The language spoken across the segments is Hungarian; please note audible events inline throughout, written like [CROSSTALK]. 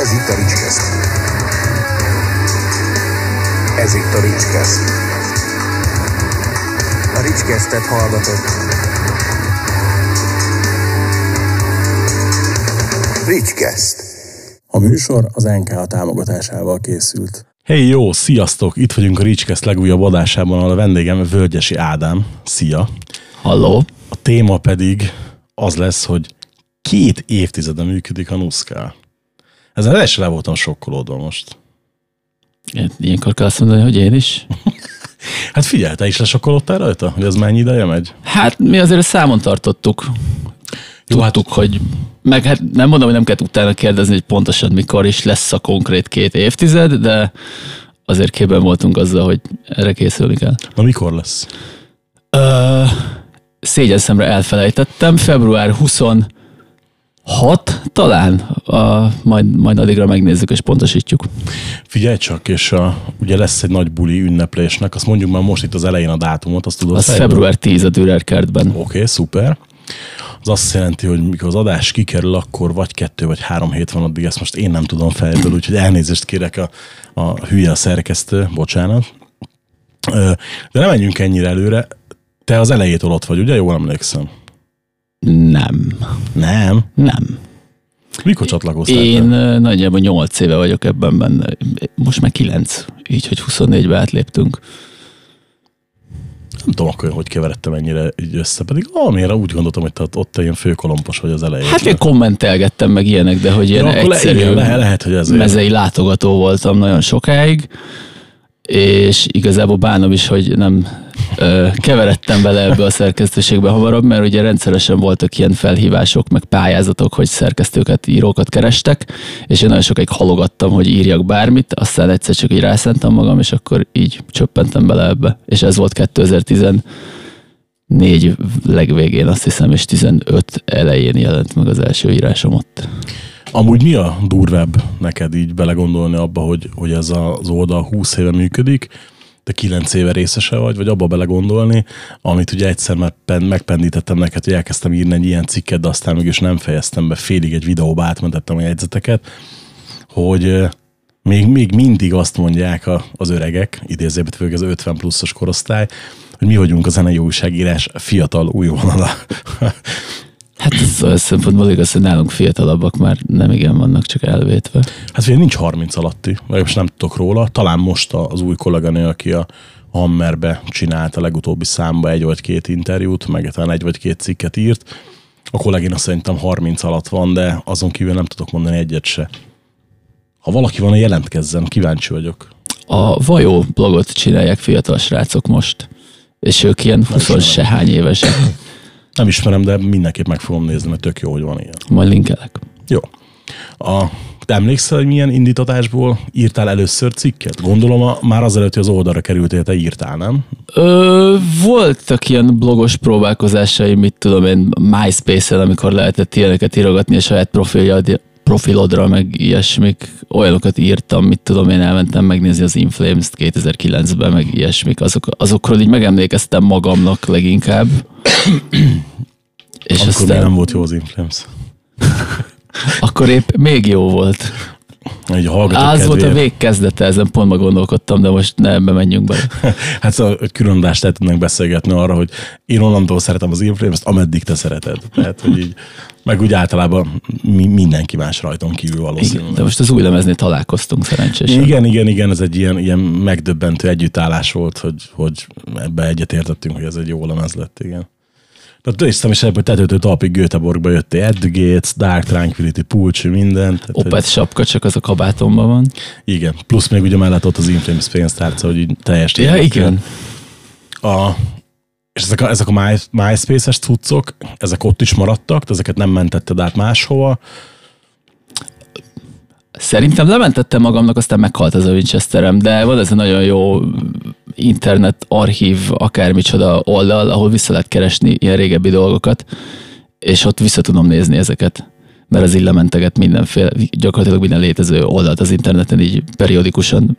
Ez itt a Ricskeszt. Ez itt a Ricskeszt. A Ricskesztet hallgatott. Ricskeszt. A műsor az NK támogatásával készült. Hey jó, sziasztok! Itt vagyunk a Ricskeszt legújabb adásában, ahol a vendégem Völgyesi Ádám. Szia! Halló? A téma pedig az lesz, hogy két évtizede működik a Nuszkál. Ezen el is le voltam sokkolódva most. Ilyenkor kell azt mondani, hogy én is. [LAUGHS] Hát figyelj, te is lesokkolódtál rajta, hogy ez mennyi ideje megy? Hát mi azért számon tartottuk. Jó, Tudtuk, hát... hogy meg hát nem mondom, hogy nem kellett utána kérdezni, hogy pontosan mikor is lesz a konkrét két évtized, de azért képben voltunk azzal, hogy erre készülni kell. Na mikor lesz? Ö, szégyen szemre elfelejtettem, február 26 talán, a, majd, majd addigra megnézzük és pontosítjuk. Figyelj csak, és a, ugye lesz egy nagy buli ünneplésnek, azt mondjuk már most itt az elején a dátumot, azt tudod? Az fejből? február 10 a Dürer kertben. Oké, okay, szuper az azt jelenti, hogy mikor az adás kikerül, akkor vagy kettő, vagy három hét van addig, ezt most én nem tudom fejből, úgyhogy elnézést kérek a, a hülye a szerkesztő, bocsánat. De nem menjünk ennyire előre. Te az elejétől ott vagy, ugye? Jól emlékszem. Nem. Nem? Nem. Mikor csatlakoztál? Én te? nagyjából 8 éve vagyok ebben benne. Most már 9, így, hogy 24-be átléptünk nem tudom akkor, hogy keveredtem ennyire így össze, pedig valamire úgy gondoltam, hogy te ott ilyen főkolompos vagy az elején. Hát én kommentelgettem meg ilyenek, de hogy ilyen ja, egyszerű le, lehet, lehet, hogy ez mezei látogató voltam nagyon sokáig, és igazából bánom is, hogy nem keveredtem bele ebbe a szerkesztőségbe hamarabb, mert ugye rendszeresen voltak ilyen felhívások, meg pályázatok, hogy szerkesztőket, írókat kerestek, és én nagyon sokáig halogattam, hogy írjak bármit, aztán egyszer csak így rászántam magam, és akkor így csöppentem bele ebbe. És ez volt 2014 legvégén, azt hiszem, és 15 elején jelent meg az első írásom ott. Amúgy mi a durvább neked így belegondolni abba, hogy, hogy ez az oldal 20 éve működik, te 9 éve részese vagy, vagy abba belegondolni, amit ugye egyszer már megpendítettem neked, hogy elkezdtem írni egy ilyen cikket, de aztán mégis nem fejeztem be, félig egy videóba átmentettem a jegyzeteket, hogy még, még mindig azt mondják a, az öregek, idézőben főleg az 50 pluszos korosztály, hogy mi vagyunk a zenei újságírás fiatal újvonala. Hát ez olyan szempontból igaz, hogy nálunk fiatalabbak már nem igen vannak csak elvétve. Hát ugye nincs 30 alatti, most nem tudok róla. Talán most az új kolléganő, aki a Hammerbe csinált a legutóbbi számba egy vagy két interjút, meg talán egy vagy két cikket írt. A kollégina szerintem 30 alatt van, de azon kívül nem tudok mondani egyet se. Ha valaki van, jelentkezzen, kíváncsi vagyok. A Vajó blogot csinálják fiatal srácok most, és ők ilyen 20 sehány évesek. Nem ismerem, de mindenképp meg fogom nézni, mert tök jó, hogy van ilyen. Majd linkelek. Jó. A, te emlékszel, hogy milyen indítatásból írtál először cikket? Gondolom, a, már azelőtt, hogy az oldalra kerültél, te írtál, nem? Ö, voltak ilyen blogos próbálkozásai, mit tudom én, MySpace-en, amikor lehetett ilyeneket írogatni a saját profiljad, profilodra, meg ilyesmik, olyanokat írtam, mit tudom én, elmentem megnézni az Inflames-t 2009-ben, meg ilyesmik, azok, azokról így megemlékeztem magamnak leginkább. És Akkor aztán... nem volt jó az Inflames. Akkor épp még jó volt. Egy Az volt a végkezdete, ezen pont ma gondolkodtam, de most ne ebbe menjünk bele. [LAUGHS] hát szóval külön adást tudnánk beszélgetni arra, hogy én onnantól szeretem az influence ameddig te szereted. Tehát, hogy így, meg úgy általában mi, mindenki más rajton kívül valószínűleg. Igen, de most az új lemeznél találkoztunk szerencsésen. Igen, igen, igen, ez egy ilyen, ilyen megdöbbentő együttállás volt, hogy, hogy ebbe egyetértettünk, hogy ez egy jó lemez lett, igen. Tehát néztem is ebből tetőtől talpig Göteborgba jöttél, Edgates, Dark Tranquility, Pulcsi, minden. Opet hogy... sapka, csak az a kabátomban van. Igen, plusz még ugye mellett ott az Inflames pénztárca, hogy így teljes Ja, igen. A, és ezek a, ezek a My, MySpace-es cuccok, ezek ott is maradtak, de ezeket nem mentetted át máshova. Szerintem lementettem magamnak, aztán meghalt az a Winchesterem, de van ez a nagyon jó internet archív, akármicsoda oldal, ahol vissza lehet keresni ilyen régebbi dolgokat, és ott vissza tudom nézni ezeket mert az így lementeget mindenféle, gyakorlatilag minden létező oldalt az interneten így periódikusan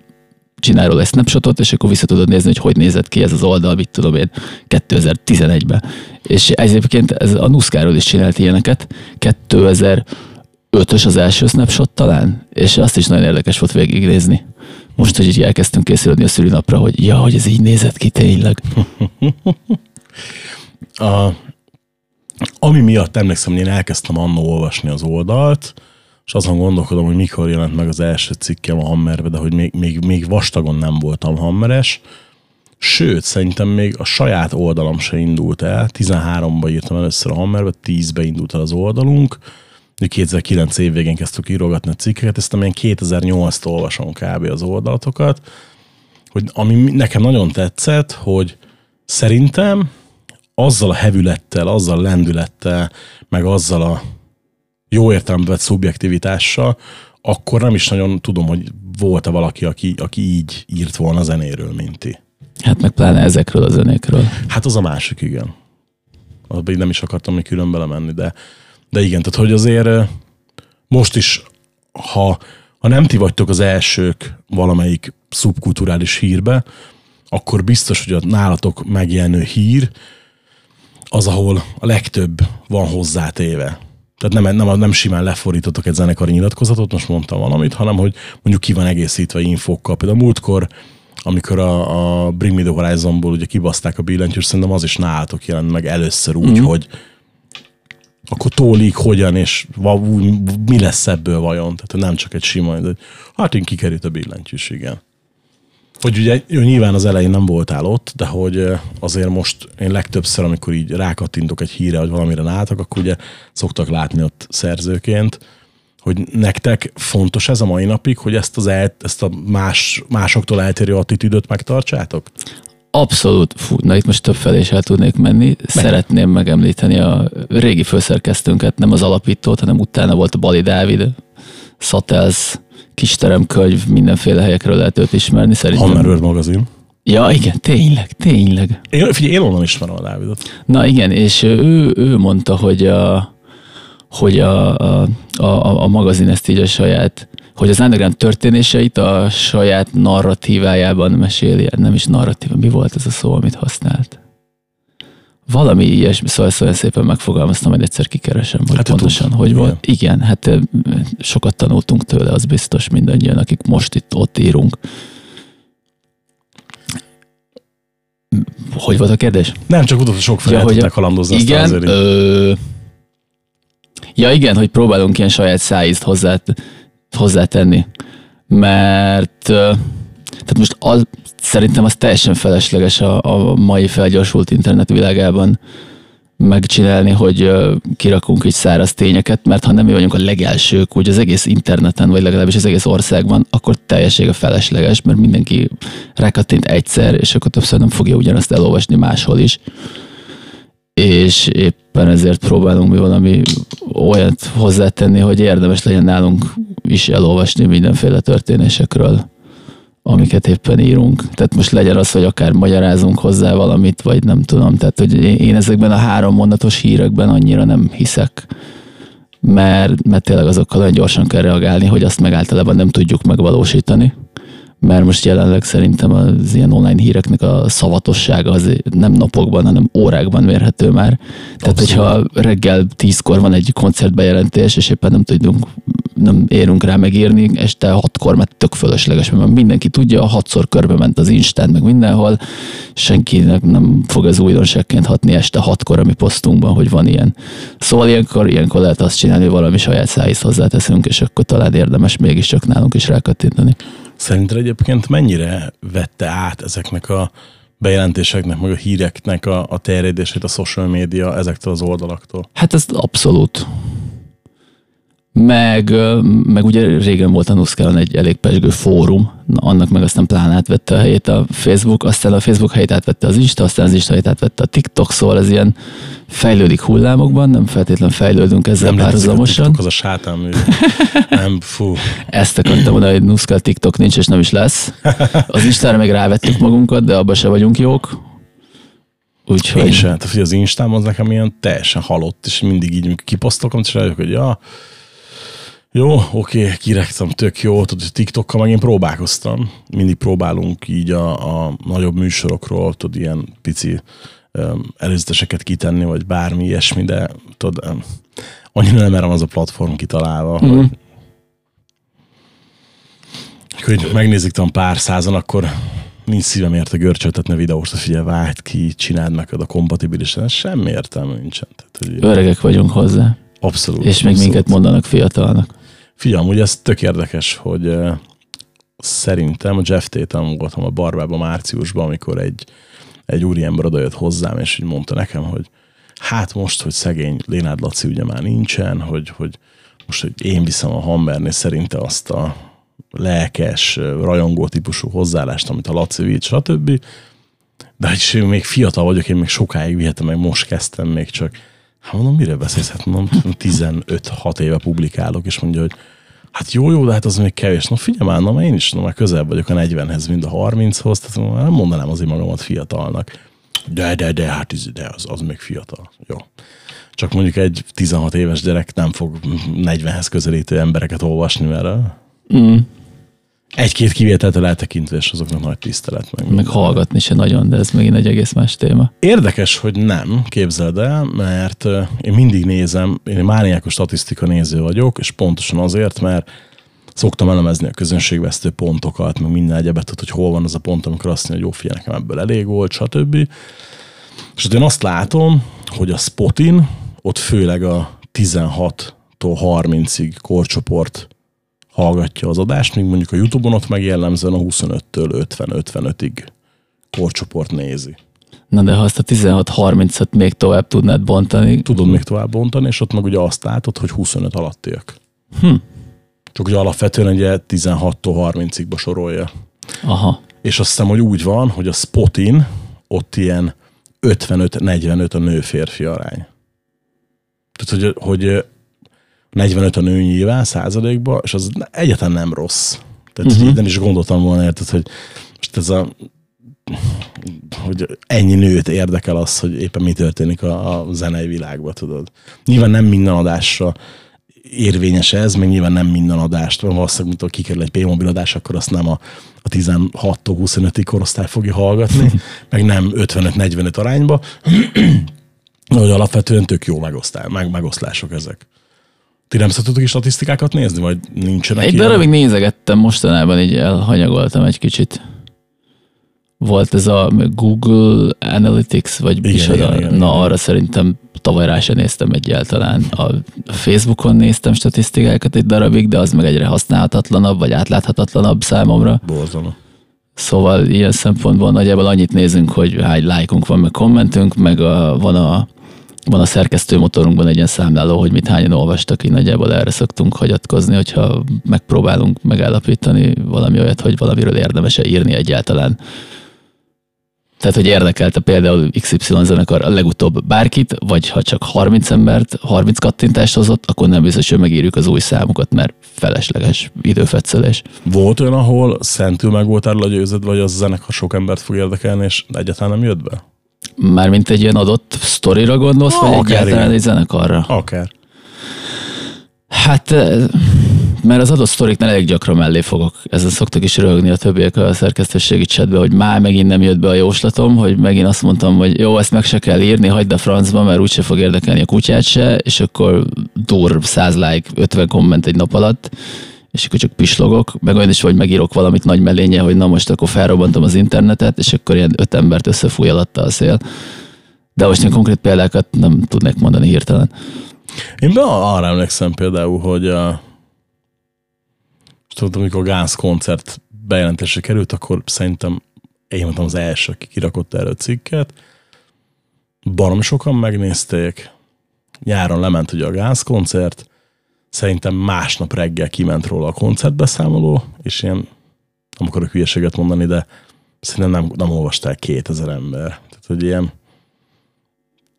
csinál róla egy snapshotot, és akkor vissza tudod nézni, hogy hogy nézett ki ez az oldal, mit tudom én, 2011-ben. És egyébként ez a Nuszkáról is csinált ilyeneket. 2000 ötös az első snapshot talán, és azt is nagyon érdekes volt végignézni. Most, hogy így elkezdtünk készülni a szülinapra, hogy ja, hogy ez így nézett ki tényleg. [LAUGHS] A, ami miatt emlékszem, hogy én elkezdtem annó olvasni az oldalt, és azon gondolkodom, hogy mikor jelent meg az első cikkem a Hammerbe, de hogy még, még, még vastagon nem voltam Hammeres. Sőt, szerintem még a saját oldalam se indult el. 13-ban írtam először a Hammerbe, 10-ben indult el az oldalunk. 2009 év végén kezdtük írogatni a cikkeket, ezt én 2008-tól olvasom kb. az oldalatokat, hogy ami nekem nagyon tetszett, hogy szerintem azzal a hevülettel, azzal a lendülettel, meg azzal a jó értelemben szubjektivitással, akkor nem is nagyon tudom, hogy volt-e valaki, aki, aki így írt volna a zenéről, mint ti. Hát meg pláne ezekről a zenékről. Hát az a másik, igen. Abba nem is akartam még külön belemenni, de, de igen, tehát hogy azért most is, ha, ha nem ti vagytok az elsők valamelyik szubkulturális hírbe, akkor biztos, hogy a nálatok megjelenő hír az, ahol a legtöbb van hozzátéve. Tehát nem, nem, nem simán lefordítottak egy zenekari nyilatkozatot, most mondtam valamit, hanem hogy mondjuk ki van egészítve infókkal. Például múltkor, amikor a, a Bring Me The Horizonból ugye kibaszták a billentyűs, szerintem az is nálatok jelent meg először úgy, mm. hogy akkor tólik, hogyan, és mi lesz ebből vajon. Tehát nem csak egy sima, de hát én kikerült a billentyűs, igen. Hogy ugye jó, nyilván az elején nem voltál ott, de hogy azért most én legtöbbször, amikor így rákattintok egy híre, vagy valamire nálatok, akkor ugye szoktak látni ott szerzőként, hogy nektek fontos ez a mai napig, hogy ezt, az el, ezt a más, másoktól eltérő attitűdöt megtartsátok? Abszolút. Fú, na itt most több felé is el tudnék menni. Szeretném megemlíteni a régi főszerkesztőnket, nem az alapítót, hanem utána volt a Bali Dávid, Satels, kisteremkönyv, mindenféle helyekről lehet őt ismerni szerintem. Hammerworld magazin. Ja, igen, tényleg, tényleg. Én, figyelj, én onnan ismerem a Dávidot. Na igen, és ő, ő mondta, hogy a, hogy a, a, a, a magazin ezt így a saját, hogy az underground történéseit a saját narratívájában meséli, nem is narratíva, mi volt ez a szó, amit használt? Valami ilyesmi, szóval, szóval szépen megfogalmaztam, majd egyszer kikeresem, hogy Hát hát pontosan tud, hogy igen. volt. Igen, hát ö, sokat tanultunk tőle, az biztos mindannyian, akik most itt ott írunk. Hogy volt a kérdés? Nem, csak utána sok fel ja, tudták halandozni igen, ö... Ja igen, hogy próbálunk ilyen saját szájízt hozzá, hozzátenni. Mert tehát most az, szerintem az teljesen felesleges a, a mai felgyorsult internet világában megcsinálni, hogy kirakunk így száraz tényeket, mert ha nem mi vagyunk a legelsők, úgy az egész interneten, vagy legalábbis az egész országban, akkor teljessége felesleges, mert mindenki rákattint egyszer, és akkor többször nem fogja ugyanazt elolvasni máshol is és éppen ezért próbálunk mi valami olyat hozzátenni, hogy érdemes legyen nálunk is elolvasni mindenféle történésekről, amiket éppen írunk. Tehát most legyen az, hogy akár magyarázunk hozzá valamit, vagy nem tudom. Tehát, hogy én ezekben a három mondatos hírekben annyira nem hiszek, mert, mert tényleg azokkal olyan gyorsan kell reagálni, hogy azt meg általában nem tudjuk megvalósítani mert most jelenleg szerintem az ilyen online híreknek a szavatossága az nem napokban, hanem órákban mérhető már. Tehát, hogyha reggel tízkor van egy koncertbejelentés, és éppen nem tudunk, nem érünk rá megírni, este hatkor, mert tök fölösleges, mert mindenki tudja, hatszor körbe ment az Instán, meg mindenhol, senkinek nem fog ez újdonságként hatni este hatkor, ami posztunkban, hogy van ilyen. Szóval ilyenkor, ilyenkor lehet azt csinálni, hogy valami saját szájízt hozzáteszünk, és akkor talán érdemes mégiscsak nálunk is rákattintani. Szerinted egyébként mennyire vette át ezeknek a bejelentéseknek, meg a híreknek a, a terjedését a social média ezektől az oldalaktól? Hát ez abszolút. Meg, meg ugye régen volt a Nuszkálon egy elég pesgő fórum, na, annak meg aztán plán átvette a helyét a Facebook, aztán a Facebook helyét átvette az Insta, aztán az Insta helyét átvette a TikTok, szóval ez ilyen fejlődik hullámokban, nem feltétlenül fejlődünk ezzel Nem párhuzamosan. TikTok, az a sátánmű. nem, fú. Ezt akartam mondani, hogy Nuszkál TikTok nincs, és nem is lesz. Az Instára meg rávettük magunkat, de abban se vagyunk jók. Úgyhogy... Én sem. Tehát, az Instám az nekem ilyen teljesen halott, és mindig így kiposztolom, és rájövök, hogy ja, jó, oké, kirektem, tök jó, tudod, TikTokkal meg én próbálkoztam. Mindig próbálunk így a, a nagyobb műsorokról, tudod, ilyen pici um, előzeteseket kitenni, vagy bármi ilyesmi, de tudod, um, annyira nem erre az a platform kitalálva, Mhm. mm. hogy akkor így megnézik talán pár százan, akkor nincs szívem érte görcsöltetni a videót, hogy figyelj, vágd ki, csináld meg a kompatibilisen, semmi értelme nincsen. Tehát, hogy Öregek vagyunk hozzá, abszolút. és még abszolút. minket mondanak fiatalnak. Figyelj, amúgy ez tök érdekes, hogy szerintem a Jeff Tatum voltam a barbában márciusban, amikor egy, egy úriember odajött hozzám, és így mondta nekem, hogy hát most, hogy szegény Lénád Laci ugye már nincsen, hogy, hogy most, hogy én viszem a Hammernél szerinte azt a lelkes, rajongó típusú hozzáállást, amit a Laci vitt, stb. De hogy még fiatal vagyok, én még sokáig vihetem, meg most kezdtem még csak. Hát mondom, mire beszélsz? Hát mondom, 15-6 éve publikálok, és mondja, hogy hát jó, jó, de hát az még kevés. Na figyelj már, na, én is na, már közel vagyok a 40-hez, mint a 30-hoz, tehát már nem mondanám azért magamat fiatalnak. De, de, de, hát de az, az még fiatal. Jó. Csak mondjuk egy 16 éves gyerek nem fog 40-hez közelítő embereket olvasni, mert Mm. Egy-két kivételtől eltekintve, és azoknak nagy tisztelet. Meg, Meg hallgatni se nagyon, de ez megint egy egész más téma. Érdekes, hogy nem, képzeld el, mert ö, én mindig nézem, én egy mániákos statisztika néző vagyok, és pontosan azért, mert szoktam elemezni a közönségvesztő pontokat, meg minden egyebet, tehát, hogy hol van az a pont, amikor azt mondja, hogy jó, figyelj, nekem ebből elég volt, stb. És én azt látom, hogy a Spotin, ott főleg a 16-tól 30-ig korcsoport hallgatja az adást, míg mondjuk a Youtube-on ott meg jellemzően a 25-től 50-55-ig korcsoport nézi. Na de ha azt a 16-30-at még tovább tudnád bontani, tudod még tovább bontani, és ott meg ugye azt látod, hogy 25 alattiak. Hm. Csak ugye alapvetően ugye 16-tól 30-ig sorolja. aha, És azt hiszem, hogy úgy van, hogy a Spotin ott ilyen 55-45 a nő-férfi arány. Tehát, hogy, hogy 45 a nő nyilván százalékban, és az egyáltalán nem rossz. Tehát uh-huh. nem is gondoltam volna, érted, hogy most ez a hogy ennyi nőt érdekel az, hogy éppen mi történik a, a zenei világban, tudod. Nyilván nem minden adásra érvényes ez, meg nyilván nem minden adást, mert valószínűleg, mint hogy kikerül egy P-mobil adás, akkor azt nem a, a 16-tól 25-ig korosztály fogja hallgatni, [LAUGHS] meg nem 55-45 arányba, [CLEARS THROAT] hogy alapvetően tök jó megosztál, meg, megoszlások ezek. Ti nem szoktatok is statisztikákat nézni, vagy nincsenek Egy darabig nézegettem, mostanában így elhanyagoltam egy kicsit. Volt ez a Google Analytics, vagy Igen, micsoda. igen, igen, Na, igen. arra szerintem tavaly rá sem néztem egyáltalán. A Facebookon néztem statisztikákat egy darabig, de az meg egyre használhatatlanabb, vagy átláthatatlanabb számomra. Borzalom. Szóval ilyen szempontból nagyjából annyit nézünk, hogy hány lájkunk van, meg kommentünk, meg a, van a van a szerkesztő motorunkban egy ilyen számláló, hogy mit hányan olvastak, így nagyjából erre szoktunk hagyatkozni, hogyha megpróbálunk megállapítani valami olyat, hogy valamiről érdemes-e írni egyáltalán. Tehát, hogy érdekelte például XY zenekar a legutóbb bárkit, vagy ha csak 30 embert, 30 kattintást hozott, akkor nem biztos, hogy megírjuk az új számokat, mert felesleges időfetszelés. Volt olyan, ahol szentül meg voltál győződve, vagy az a zenekar sok embert fog érdekelni, és egyáltalán nem jött be? Mármint egy ilyen adott sztorira gondolsz, vagy Akár egyáltalán igen. egy zenekarra? Akár. Hát, eh, mert az adott sztoriknál elég gyakran mellé fogok. Ezen szoktak is röhögni a többiek a szerkesztőségi chatbe, hogy már megint nem jött be a jóslatom, hogy megint azt mondtam, hogy jó, ezt meg se kell írni, hagyd a francba, mert úgyse fog érdekelni a kutyát se, és akkor dur 100 like, 50 komment egy nap alatt, és akkor csak pislogok, meg olyan is, hogy megírok valamit nagy mellénye, hogy na most akkor felrobbantom az internetet, és akkor ilyen öt embert összefúj alatta a szél. De most én konkrét példákat nem tudnék mondani hirtelen. Én be arra emlékszem például, hogy a, tudom, amikor a Gánz koncert bejelentésre került, akkor szerintem én voltam az első, aki kirakott erről cikket. Barom sokan megnézték. Nyáron lement ugye a Gánz koncert. Szerintem másnap reggel kiment róla a koncertbeszámoló, és ilyen, nem akarok hülyeséget mondani, de szerintem nem, nem olvasták 2000 ember. Tehát, hogy ilyen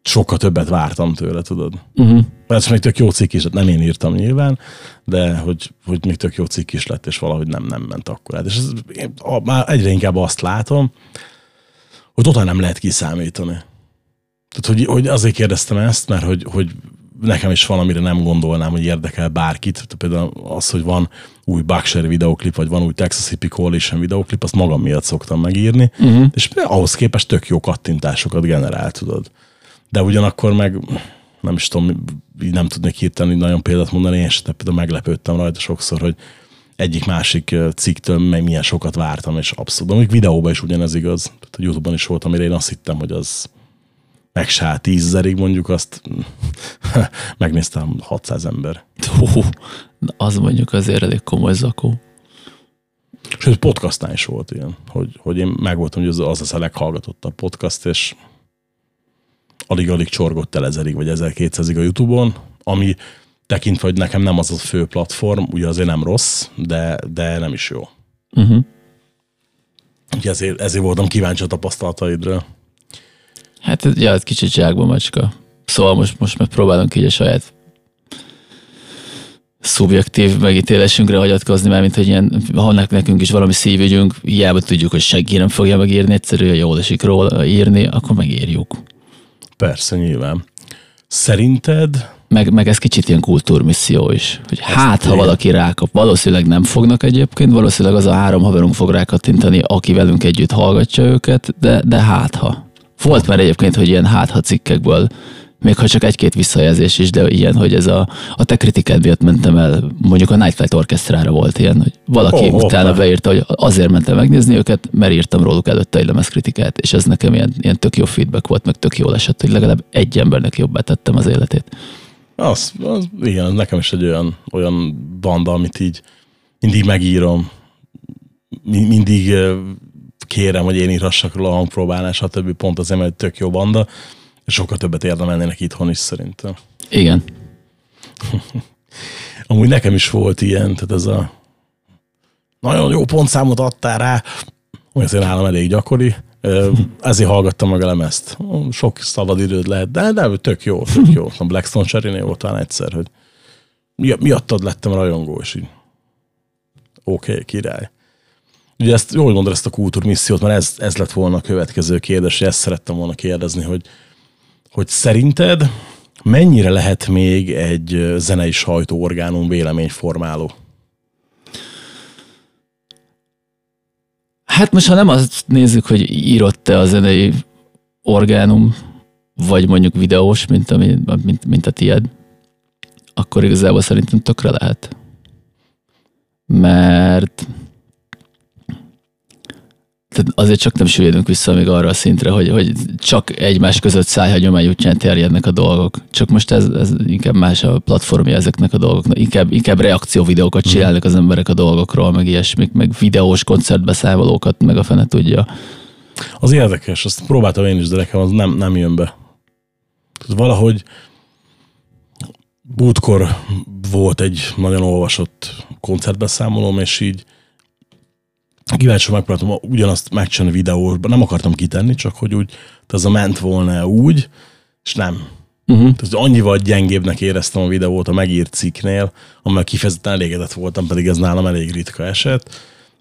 sokkal többet vártam tőle, tudod. Uh-huh. Persze még tök jó cikk is, lett, nem én írtam nyilván, de hogy, hogy még tök jó cikk is lett, és valahogy nem, nem ment akkor át. És ez, én a, már egyre inkább azt látom, hogy totál nem lehet kiszámítani. Tehát, hogy, hogy azért kérdeztem ezt, mert hogy, hogy nekem is van, amire nem gondolnám, hogy érdekel bárkit. Például az, hogy van új Buckshare videoklip, vagy van új Texas Hippie Coalition videoklip, azt magam miatt szoktam megírni, uh-huh. és ahhoz képest tök jó kattintásokat generál, tudod. De ugyanakkor meg nem is tudom, így nem tudnék hirtelen nagyon példát mondani, én sem például meglepődtem rajta sokszor, hogy egyik másik cikktől meg milyen sokat vártam, és abszolút. Amíg videóban is ugyanez igaz. Tehát a Youtube-on is volt, amire én azt hittem, hogy az meg se áll tízzerig mondjuk, azt [LAUGHS] megnéztem 600 ember. Na, az mondjuk azért elég komoly zakó. Sőt, podcastnál is volt ilyen, hogy, hogy én megvoltam, hogy az, az az a leghallgatottabb podcast, és alig-alig csorgott el ezerig, vagy 1200-ig a Youtube-on, ami tekintve, hogy nekem nem az a fő platform, ugye azért nem rossz, de, de nem is jó. Uh-huh. Úgyhogy ezért, ezért voltam kíváncsi a tapasztalataidra. Hát ja, ez kicsit zsákba macska. Szóval most, most megpróbálunk így a saját szubjektív megítélésünkre hagyatkozni, mert mint hogy ilyen, ha nek- nekünk is valami szívügyünk, hiába tudjuk, hogy senki nem fogja megírni, egyszerűen jól esik róla írni, akkor megírjuk. Persze, nyilván. Szerinted Meg, meg ez kicsit ilyen kultúrmisszió is. Hogy hát, ha valaki rákap, valószínűleg nem fognak egyébként, valószínűleg az a három haverunk fog rákattintani, aki velünk együtt hallgatja őket, de, de hát ha. Volt már egyébként, hogy ilyen hát ha cikkekből, még ha csak egy-két visszajelzés is, de ilyen, hogy ez a, a te kritikád miatt mentem el, mondjuk a Night Flight Orchestrára volt ilyen, hogy valaki oh, utána hoppá. beírta, hogy azért mentem megnézni őket, mert írtam róluk előtte egy lemezkritikát, és ez nekem ilyen, ilyen tök jó feedback volt, meg tök jól esett, hogy legalább egy embernek jobbá tettem az életét. Az, az igen, nekem is egy olyan, olyan banda, amit így mindig megírom, mi- mindig kérem, hogy én írhassak róla a hangpróbálás, stb. Pont azért, mert tök jó banda, és sokkal többet érdemelnének itthon is szerintem. Igen. [LAUGHS] Amúgy nekem is volt ilyen, tehát ez a nagyon jó pontszámot adtál rá, hogy azért nálam elég gyakori, [LAUGHS] ezért hallgattam meg a lemezt. Sok szabad időd lehet, de, de tök jó, tök jó. A Blackstone Cherry-nél volt talán egyszer, hogy mi- miattad lettem rajongó, és így oké, okay, király. Ugye ezt jól mondod ezt a kultúrmissziót, mert ez, ez lett volna a következő kérdés, és ezt szerettem volna kérdezni, hogy, hogy szerinted mennyire lehet még egy zenei sajtóorgánum véleményformáló? Hát most, ha nem azt nézzük, hogy írott-e a zenei orgánum, vagy mondjuk videós, mint, ami, mint, mint a tied, akkor igazából szerintem tökre lehet. Mert tehát azért csak nem süllyedünk vissza még arra a szintre, hogy, hogy csak egymás között szájhagyomány útján terjednek a dolgok. Csak most ez, ez inkább más a platformja ezeknek a dolgoknak. Inkább, inkább reakcióvideókat csinálnak az emberek a dolgokról, meg ilyesmik, meg videós koncertbeszámolókat, meg a fene tudja. Az érdekes, azt próbáltam én is, de nekem az nem, nem jön be. Tehát valahogy múltkor volt egy nagyon olvasott koncertbeszámolóm, és így kíváncsi megpróbáltam ugyanazt megcsinálni videósban, nem akartam kitenni, csak hogy úgy, tehát ez a ment volna úgy, és nem. Uh-huh. Tehát annyival gyengébbnek éreztem a videót a megírt cikknél, amivel kifejezetten elégedett voltam, pedig ez nálam elég ritka eset,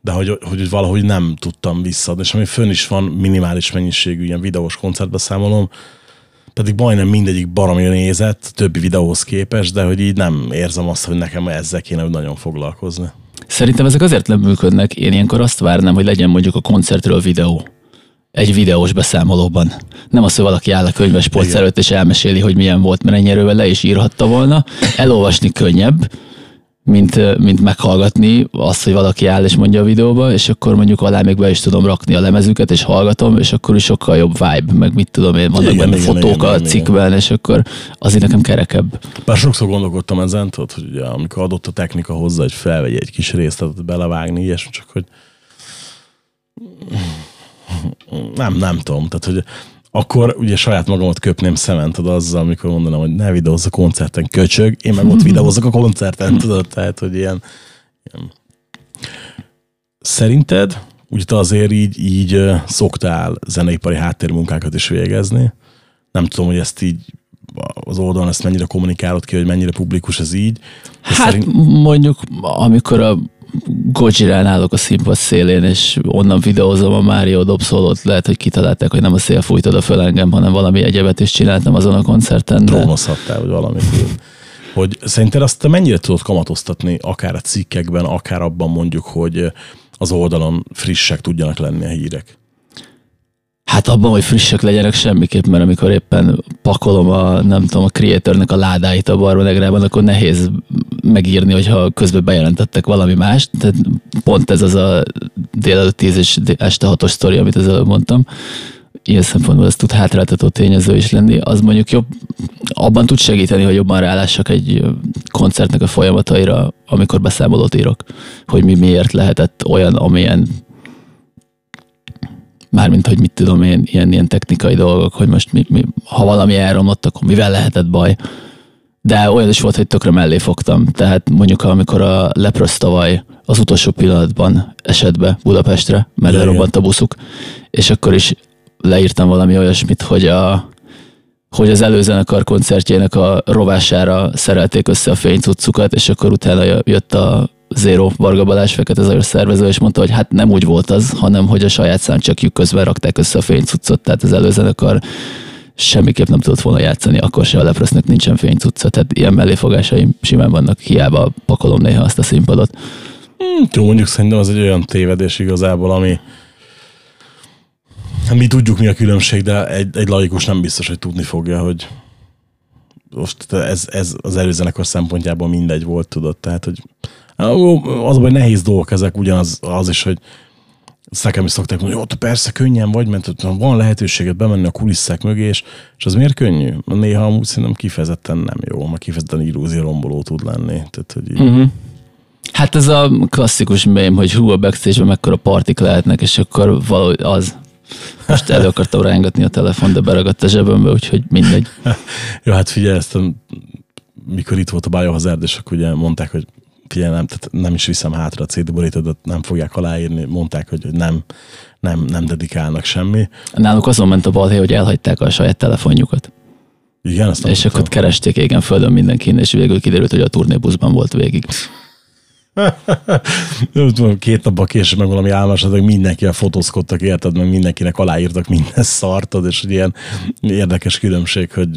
de hogy, hogy valahogy nem tudtam visszaadni, és ami fönn is van minimális mennyiségű ilyen videós koncertbeszámolom, pedig majdnem mindegyik baromi nézett, többi videóhoz képest, de hogy így nem érzem azt, hogy nekem ezzel kéne nagyon foglalkozni. Szerintem ezek azért nem működnek. Én ilyenkor azt várnám, hogy legyen mondjuk a koncertről videó. Egy videós beszámolóban. Nem az, hogy valaki áll a könyves polc előtt és elmeséli, hogy milyen volt, mert ennyi erővel le is írhatta volna. Elolvasni könnyebb, mint, mint meghallgatni azt, hogy valaki áll és mondja a videóba, és akkor mondjuk alá még be is tudom rakni a lemezüket, és hallgatom, és akkor is sokkal jobb vibe, meg mit tudom én, vannak Igen, benne igen, fotók igen, a igen, cikkben, és akkor azért nekem kerekebb. Bár sokszor gondolkodtam ezen, tudod, hogy ugye, amikor adott a technika hozzá, hogy felvegye egy kis részletet, belevágni, ilyesmi, csak hogy nem, nem tudom, tehát hogy akkor ugye saját magamat köpném szemen, tudod, azzal, amikor mondanám, hogy ne videózz a koncerten, köcsög, én meg ott videózok a koncerten, tudod, tehát, hogy ilyen, ilyen. Szerinted, ugye te azért így, így szoktál zeneipari háttérmunkákat is végezni, nem tudom, hogy ezt így az oldalon ezt mennyire kommunikálod ki, hogy mennyire publikus ez így. Hát szerint- mondjuk, amikor a Gojirán állok a színpad szélén, és onnan videózom a Mário dobszólót, lehet, hogy kitalálták, hogy nem a szél fújt oda föl engem, hanem valami egyebet is csináltam azon a koncerten. Drónozhattál, vagy valamit. hogy szerinted azt mennyire tudod kamatoztatni, akár a cikkekben, akár abban mondjuk, hogy az oldalon frissek tudjanak lenni a hírek? Hát abban, hogy frissek legyenek semmiképp, mert amikor éppen pakolom a, nem tudom, a creatornek a ládáit a barbanegrában, akkor nehéz megírni, hogyha közben bejelentettek valami mást. Tehát pont ez az a délelőtt 10 és este 6-os sztori, amit az előbb mondtam. Ilyen szempontból ez tud hátráltató tényező is lenni. Az mondjuk jobb, abban tud segíteni, hogy jobban rálássak egy koncertnek a folyamataira, amikor beszámolót írok, hogy mi miért lehetett olyan, amilyen mármint, hogy mit tudom én, ilyen, ilyen technikai dolgok, hogy most mi, mi, ha valami elromlott, akkor mivel lehetett baj. De olyan is volt, hogy tökre mellé fogtam. Tehát mondjuk, amikor a Leprosz tavaly az utolsó pillanatban esett be Budapestre, mert elrobbant a buszuk, és akkor is leírtam valami olyasmit, hogy a, hogy az előzenekar koncertjének a rovására szerelték össze a fénycuccukat, és akkor utána jött a Zero Varga Balázs Fekete Zajos szervező, és mondta, hogy hát nem úgy volt az, hanem hogy a saját számcsakjuk közben rakták össze a fénycuccot, tehát az előzenekar semmiképp nem tudott volna játszani, akkor se a Lepresznek nincsen fénycucca, tehát ilyen melléfogásaim simán vannak, hiába pakolom néha azt a színpadot. Hmm, jó, mondjuk szerintem az egy olyan tévedés igazából, ami mi tudjuk mi a különbség, de egy, egy laikus nem biztos, hogy tudni fogja, hogy most ez, ez az előzenekar szempontjából mindegy volt, tudod, tehát, hogy az hogy nehéz dolgok ezek, ugyanaz az is, hogy nekem is szokták mondani, hogy ott persze könnyen vagy, mert ott van lehetőséget bemenni a kulisszák mögé, és, és az miért könnyű? Néha amúgy szerintem kifejezetten nem jó, mert kifejezetten illúzió romboló tud lenni. Tehát, hogy így... uh-huh. Hát ez a klasszikus mém, hogy hú, a backstage-ben mekkora partik lehetnek, és akkor valahogy az. Most elő akartam rángatni a telefon, de beragadt a zsebembe, úgyhogy mindegy. [LAUGHS] jó, hát figyelj, ezt a, mikor itt volt a Biohazard, és akkor ugye mondták, hogy figyelj, nem, tehát nem is viszem hátra a CD borítódat, nem fogják aláírni, mondták, hogy nem, nem, nem dedikálnak semmi. Náluk azon ment a balhé, hogy elhagyták a saját telefonjukat. Igen, azt És akkor keresték égen földön mindenkin, és végül kiderült, hogy a turnébuszban volt végig. [LAUGHS] Két napban később meg valami álmos, hogy mindenki a fotózkodtak, érted, meg mindenkinek aláírtak minden [LAUGHS] szartad, és egy ilyen érdekes különbség, hogy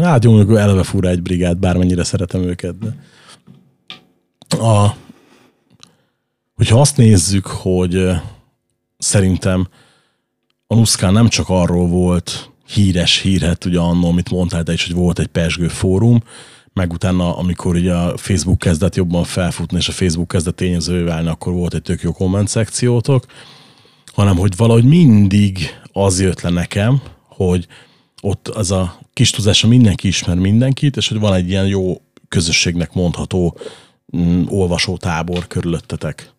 hát jó, eleve fura egy brigád, bármennyire szeretem őket, de a, hogyha azt nézzük, hogy szerintem a Nuszkán nem csak arról volt híres hírhet, ugye annól, amit mondtál te is, hogy volt egy pesgő fórum, meg utána, amikor ugye a Facebook kezdett jobban felfutni, és a Facebook kezdett tényezővé válni, akkor volt egy tök jó komment szekciótok, hanem hogy valahogy mindig az jött le nekem, hogy ott az a kis tudása mindenki ismer mindenkit, és hogy van egy ilyen jó közösségnek mondható mm, olvasótábor körülöttetek.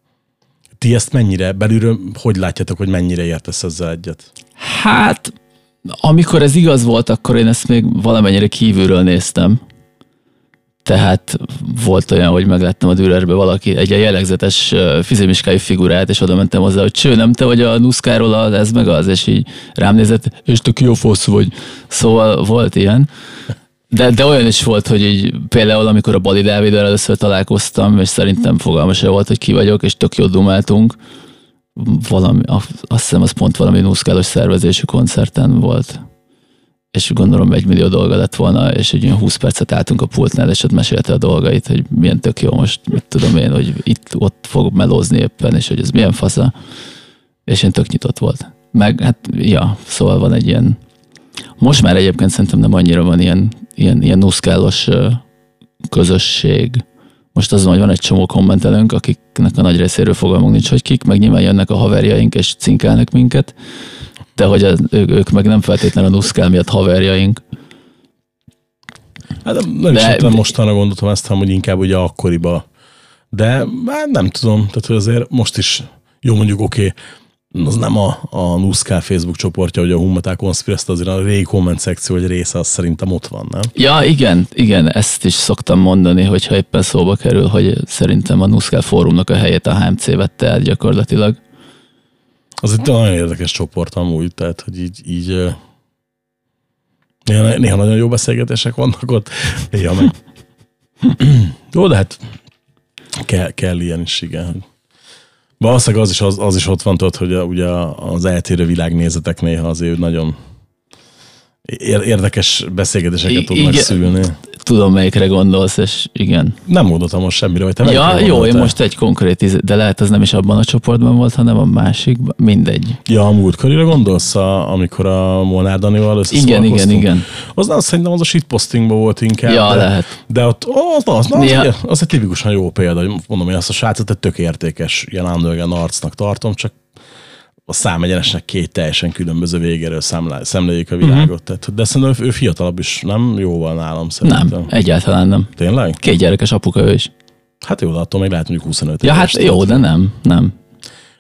Ti ezt mennyire, belülről hogy látjátok, hogy mennyire értesz ezzel egyet? Hát, amikor ez igaz volt, akkor én ezt még valamennyire kívülről néztem. Tehát volt olyan, hogy megláttam a Dürerbe valaki, egy jellegzetes fizimiskai figurát, és oda mentem hozzá, hogy cső, nem te vagy a Nuszkáról, ez meg az, és így rám nézett, és te ki a fosz vagy. Szóval volt ilyen. De, de olyan is volt, hogy így például amikor a Bali Dáviddal először találkoztam, és szerintem fogalmas se volt, hogy ki vagyok, és tök jól dumáltunk. Valami, azt hiszem, az pont valami nuszkálos szervezésű koncerten volt. És gondolom egy millió dolga lett volna, és egy olyan 20 percet álltunk a pultnál, és ott mesélte a dolgait, hogy milyen tök jó most, mit tudom én, hogy itt ott fog melózni éppen, és hogy ez milyen fasza. És én tök nyitott volt. Meg hát, ja, szóval van egy ilyen most már egyébként szerintem nem annyira van ilyen, ilyen, ilyen nuszkálos közösség. Most azon, hogy van egy csomó kommentelőnk, akiknek a nagy részéről fogalmunk nincs, hogy kik, meg nyilván jönnek a haverjaink és cinkálnak minket, de hogy az, ők, ők meg nem feltétlenül a nuszkál miatt haverjaink. Hát nem, nem de, is mostanra gondoltam hanem hogy inkább ugye akkoriba. De hát nem tudom, tehát hogy azért most is jó mondjuk oké, okay, az nem a, a Nuszká Facebook csoportja, hogy a Hummatá Conspiracy, azért a régi komment szekció egy része az szerintem ott van, nem? Ja, igen, igen, ezt is szoktam mondani, hogyha éppen szóba kerül, hogy szerintem a Nuszká fórumnak a helyét a HMC vette el gyakorlatilag. Az egy nagyon érdekes csoport amúgy, tehát, hogy így, így néha, néha nagyon jó beszélgetések vannak ott, néha meg. [CLEARS THROAT] jó, de hát kell, kell ilyen is, igen. Valószínűleg az is, az, az is ott van, tudod, hogy a, ugye az eltérő világnézetek néha azért nagyon érdekes beszélgetéseket tudnak szülni. Tudom, melyikre gondolsz, és igen. Nem gondoltam most semmire, vagy te Ja, jó, én most egy konkrét, de lehet az nem is abban a csoportban volt, hanem a másikban. Mindegy. Ja, a múltkorira gondolsz, a, amikor a Molnár Danival Igen, igen, igen. Az, az szerintem az a shitpostingban volt inkább. Ja, de, lehet. De ott az, az, az, Néha- az, az egy tipikusan jó példa, hogy mondom, én azt a srácot egy tök értékes, ilyen underground arcnak tartom, csak a számegyenesnek két teljesen különböző végéről szemléljük a világot. Uh-huh. Tehát, de szerintem ő, ő fiatalabb is, nem jóval nálam szerintem. Nem, egyáltalán nem. Tényleg? Két gyerekes apuka ő is. Hát jó, de attól még lehet mondjuk 25 Ja, hát jó, de nem, nem.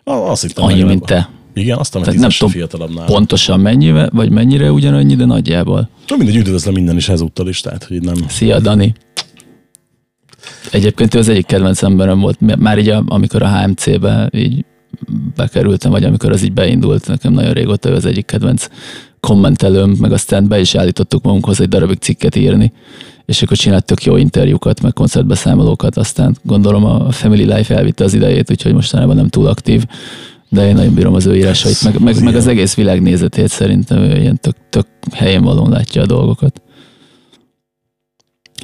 Ah, Azt hittem, Annyi, mint te. Igen, azt Tehát nem tudom, fiatalabb nálam. Pontosan mennyire, vagy mennyire ugyanannyi, de nagyjából. Na mindegy, üdvözlöm minden is ezúttal is, tehát hogy nem... Szia, Dani. Egyébként ő az egyik kedvenc emberem volt, már így a, amikor a HMC-be így bekerültem, vagy amikor az így beindult, nekem nagyon régóta ő az egyik kedvenc kommentelőm, meg aztán be is állítottuk magunkhoz egy darabig cikket írni, és akkor csinált tök jó interjúkat, meg koncertbeszámolókat, aztán gondolom a Family Life elvitte az idejét, úgyhogy mostanában nem túl aktív, de én nagyon bírom az ő írásait, meg, meg, meg az egész világnézetét szerintem ő ilyen tök, tök helyén valón látja a dolgokat.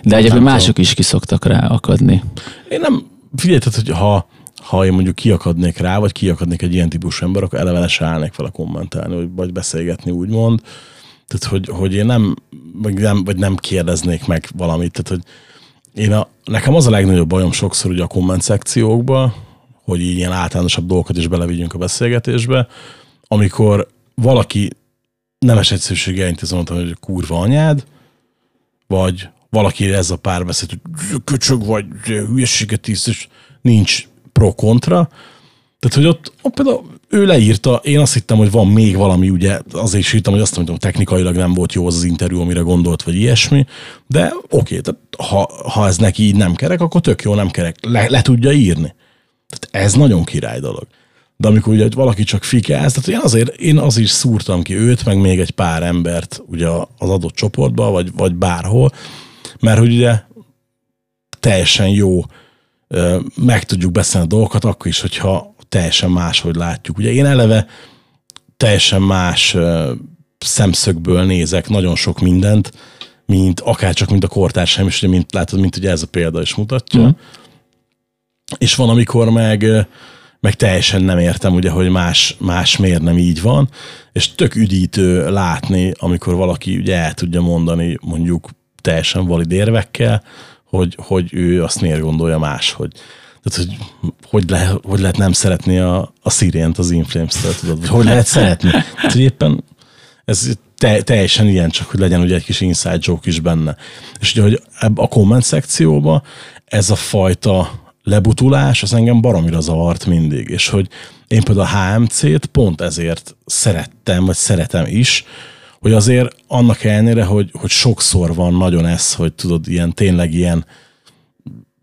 De egyébként mások is kiszoktak rá akadni. Én nem, figyelj, tehát, hogy ha, ha én mondjuk kiakadnék rá, vagy kiakadnék egy ilyen típusú ember, akkor eleve le se állnék vele kommentelni, vagy, vagy beszélgetni, úgymond. Tehát, hogy, hogy én nem, vagy nem, vagy nem kérdeznék meg valamit. Tehát, hogy én a, nekem az a legnagyobb bajom sokszor ugye a komment szekciókba, hogy így ilyen általánosabb dolgokat is belevigyünk a beszélgetésbe, amikor valaki nemes egyszerűséggel intézem, mondta, hogy kurva anyád, vagy valaki ez a párbeszéd, hogy köcsög vagy, hülyeséget tíz, és nincs pro-kontra. Tehát, hogy ott, ott például ő leírta, én azt hittem, hogy van még valami, ugye azért is írtam, hogy azt mondom, technikailag nem volt jó az az interjú, amire gondolt, vagy ilyesmi, de oké, tehát ha, ha ez neki így nem kerek, akkor tök jó, nem kerek, le, le tudja írni. Tehát ez nagyon király dolog. De amikor ugye valaki csak fikáz, tehát én azért, én az is szúrtam ki őt, meg még egy pár embert ugye az adott csoportba, vagy, vagy bárhol, mert hogy ugye teljesen jó meg tudjuk beszélni a dolgokat, akkor is, hogyha teljesen máshogy látjuk. Ugye én eleve teljesen más szemszögből nézek nagyon sok mindent, mint akár csak mint a kortársaim, és ugye mint látod, mint ugye ez a példa is mutatja. Mhm. És van, amikor meg, meg teljesen nem értem, ugye, hogy más, más miért nem így van, és tök üdítő látni, amikor valaki ugye el tudja mondani mondjuk teljesen valid érvekkel, hogy, hogy ő azt miért gondolja máshogy. Tehát, hogy hogy, le, hogy lehet nem szeretni a, a Sirient az Inflames-től, tudod? Hogy lehet szeretni? Tehát, hogy éppen ez te, teljesen ilyen, csak hogy legyen ugye egy kis inside joke is benne. És ugye, hogy a komment szekcióba ez a fajta lebutulás, az engem baromira zavart mindig, és hogy én például a HMC-t pont ezért szerettem, vagy szeretem is, hogy azért annak ellenére, hogy, hogy sokszor van nagyon ez, hogy tudod, ilyen tényleg ilyen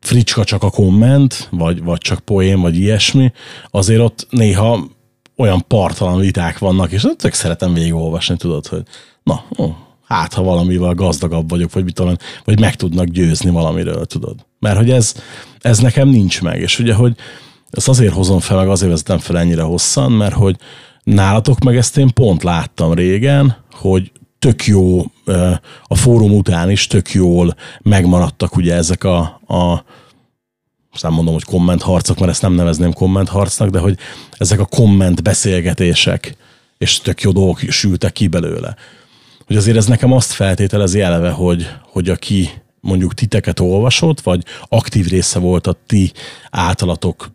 fricska csak a komment, vagy, vagy csak poén, vagy ilyesmi, azért ott néha olyan partalan viták vannak, és tök szeretem végigolvasni, tudod, hogy na, ó, hát ha valamivel gazdagabb vagyok, vagy mit tudom, vagy meg tudnak győzni valamiről, tudod. Mert hogy ez, ez nekem nincs meg, és ugye, hogy ezt azért hozom fel, meg azért vezetem fel ennyire hosszan, mert hogy nálatok meg ezt én pont láttam régen, hogy tök jó, a fórum után is tök jól megmaradtak ugye ezek a, a aztán mondom, hogy kommentharcok, mert ezt nem nevezném kommentharcnak, de hogy ezek a komment beszélgetések, és tök jó dolgok sültek ki belőle. Hogy azért ez nekem azt feltételezi eleve, hogy, hogy aki mondjuk titeket olvasott, vagy aktív része volt a ti általatok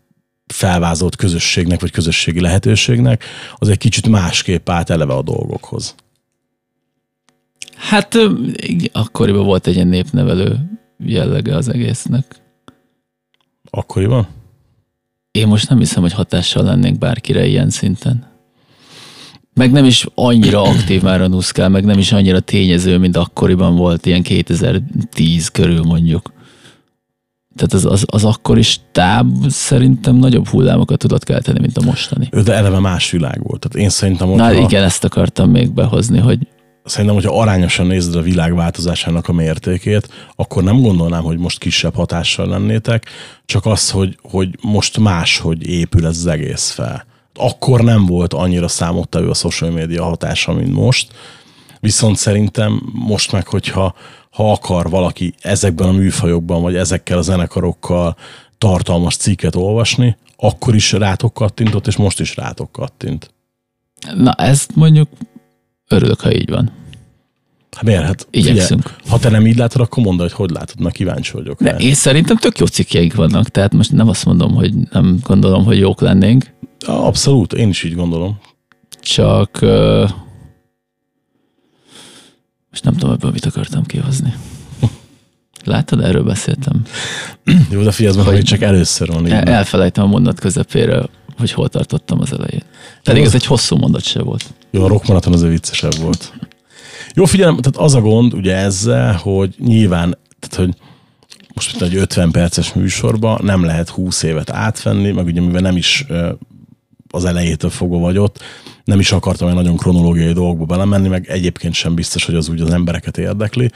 felvázolt közösségnek, vagy közösségi lehetőségnek, az egy kicsit másképp állt eleve a dolgokhoz. Hát akkoriban volt egy ilyen népnevelő jellege az egésznek. Akkoriban? Én most nem hiszem, hogy hatással lennénk bárkire ilyen szinten. Meg nem is annyira aktív már a Nuszkál, meg nem is annyira tényező, mint akkoriban volt, ilyen 2010 körül mondjuk. Tehát az, az, az akkori stáb szerintem nagyobb hullámokat tudott kelteni, mint a mostani. De eleve más világ volt. Tehát én szerintem, Na hogyha, igen, ezt akartam még behozni, hogy szerintem, hogyha arányosan nézed a világ változásának a mértékét, akkor nem gondolnám, hogy most kisebb hatással lennétek, csak az, hogy, hogy most máshogy épül ez az egész fel. Akkor nem volt annyira számottevő a social media hatása, mint most. Viszont szerintem most meg, hogyha ha akar valaki ezekben a műfajokban, vagy ezekkel a zenekarokkal tartalmas cikket olvasni, akkor is rátok kattintott, és most is rátok kattint. Na, ezt mondjuk örülök, ha így van. Hát miért? Hát Igyekszünk. figyelj, ha te nem így látod, akkor mondd, hogy hogy látod, mert kíváncsi vagyok. De én szerintem tök jó cikkjeink vannak, tehát most nem azt mondom, hogy nem gondolom, hogy jók lennénk, Abszolút, én is így gondolom. csak most nem tudom ebből mit akartam kihozni. Látod, erről beszéltem. Jó, de figyelj, hogy csak először van. El, elfelejtem a mondat közepére, hogy hol tartottam az elején. Pedig ez egy hosszú mondat se volt. Jó, a rockmaraton azért viccesebb volt. Jó, figyelem, tehát az a gond ugye ezzel, hogy nyilván, tehát hogy most mint egy 50 perces műsorban nem lehet 20 évet átvenni, meg ugye mivel nem is az elejétől fogva vagy ott, nem is akartam egy nagyon kronológiai dolgokba belemenni, meg egyébként sem biztos, hogy az úgy az embereket érdekli.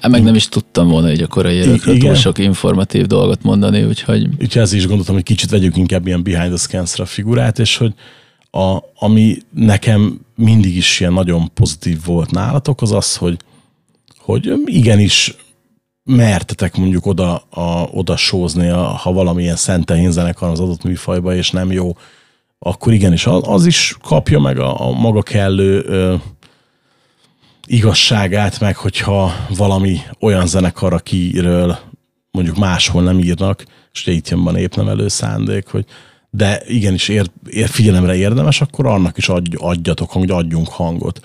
Hát meg nem is tudtam volna így a korai évekről túl sok informatív dolgot mondani, úgyhogy Úgyhogy ezért is gondoltam, hogy kicsit vegyük inkább ilyen behind the scenes a figurát, és hogy a, ami nekem mindig is ilyen nagyon pozitív volt nálatok, az az, hogy, hogy igenis mertetek mondjuk oda, a, oda sózni, a, ha valamilyen szentehén zenekar az adott műfajba, és nem jó, akkor igenis az, az is kapja meg a, a maga kellő ö, igazságát, meg hogyha valami olyan zenekar, akiről mondjuk máshol nem írnak, és ugye itt jön be a népnevelő szándék, hogy de igenis ér, ér, figyelemre érdemes, akkor annak is adj, adjatok, hogy adjunk hangot.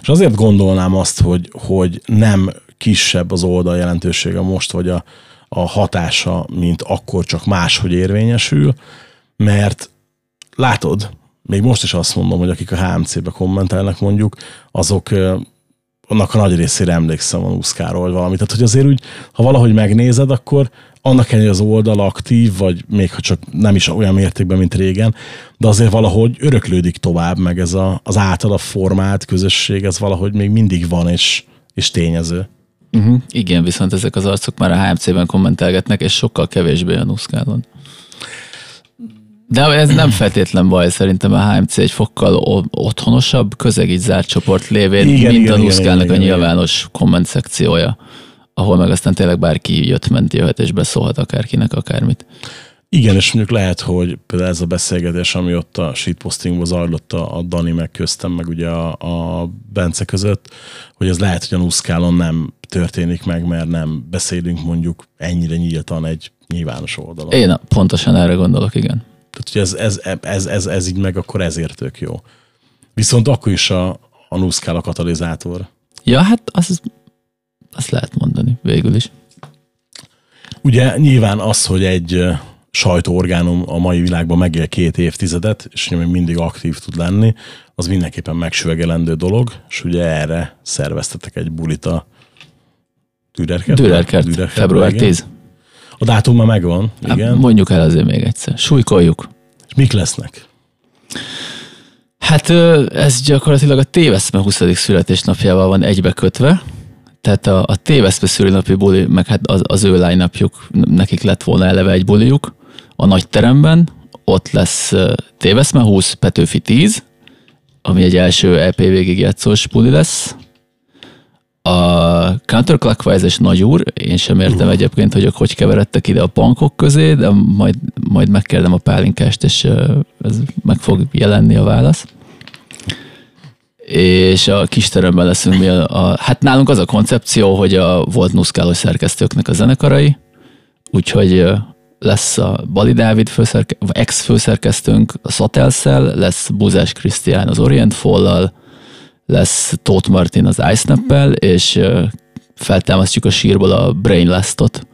És azért gondolnám azt, hogy, hogy nem kisebb az oldal jelentősége most, vagy a, a hatása, mint akkor csak máshogy érvényesül, mert látod, még most is azt mondom, hogy akik a HMC-be kommentelnek mondjuk, azok annak a nagy részére emlékszem a Nuszkáról, vagy valami. Tehát, hogy azért úgy, ha valahogy megnézed, akkor annak ellenére az oldal aktív, vagy még ha csak nem is olyan mértékben, mint régen, de azért valahogy öröklődik tovább, meg ez a, az általa formált közösség, ez valahogy még mindig van, és, és tényező. uh-huh. igen, viszont ezek az arcok már a HMC-ben kommentelgetnek, és sokkal kevésbé a Nuszkálon. De ez nem feltétlen baj, szerintem a HMC egy fokkal otthonosabb, közeg zárt csoport lévén, Igen, mint igen, a igen, Nuszkálnak igen, a igen. nyilvános komment szekciója, ahol meg aztán tényleg bárki jött, ment, jöhet és beszólhat akárkinek akármit. Igen, és mondjuk lehet, hogy például ez a beszélgetés, ami ott a shitpostingban zajlott a, a Dani meg köztem, meg ugye a, a Bence között, hogy ez lehet, hogy a Nuszkálon nem történik meg, mert nem beszélünk mondjuk ennyire nyíltan egy nyilvános oldalon. Én pontosan erre gondolok, igen. Tehát, hogy ez, ez, ez, ez, ez így meg, akkor ezért tök jó. Viszont akkor is a, a Nuszkál a katalizátor. Ja, hát az, azt lehet mondani végül is. Ugye nyilván az, hogy egy sajtóorgánum a mai világban megél két évtizedet, és még mindig aktív tud lenni, az mindenképpen megsüvegelendő dolog, és ugye erre szerveztetek egy bulit a Dürerkert? Dürerkert, február igen. 10. A dátum már megvan, Hát igen. mondjuk el azért még egyszer. Súlykoljuk. És mik lesznek? Hát ez gyakorlatilag a téveszme 20. születésnapjával van egybekötve, tehát a, a téveszme szülinapi buli, meg hát az, az ő lánynapjuk, nekik lett volna eleve egy bulijuk a nagy teremben, ott lesz téveszme 20, Petőfi 10, ami egy első EP végig játszós buli lesz. A Counterclockwise-es nagyúr, én sem értem egyébként, hogy ők hogy keveredtek ide a pankok közé, de majd, majd megkérdem a pálinkást, és ez meg fog jelenni a válasz. És a kis teremben leszünk mi a, a, hát nálunk az a koncepció, hogy a volt nuszkálos szerkesztőknek a zenekarai, úgyhogy lesz a Bali Dávid főszerke, ex-főszerkesztőnk a Szatelszel, lesz Buzás Krisztián az Orient Follal, lesz Tóth Martin az iSnap-el, és feltámasztjuk a sírból a Brain Lastot,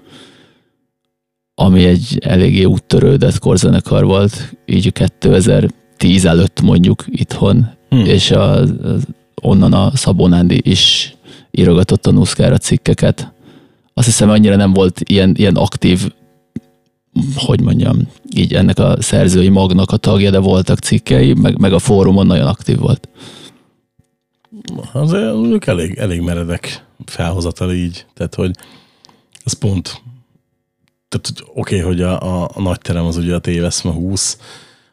ami egy eléggé úttörődött korzenekar volt, így 2010 előtt mondjuk itthon, Hmm. és a, az, onnan a Szabó Nándi is írogatott a Nuszkára cikkeket. Azt hiszem annyira nem volt ilyen, ilyen aktív, hogy mondjam, így ennek a szerzői magnak a tagja, de voltak cikkei, meg, meg a fórumon nagyon aktív volt. Azért mondjuk elég, elég meredek felhozatal így. Tehát, hogy ez pont tehát oké, okay, hogy a, a, a nagy terem az ugye a téveszme 20,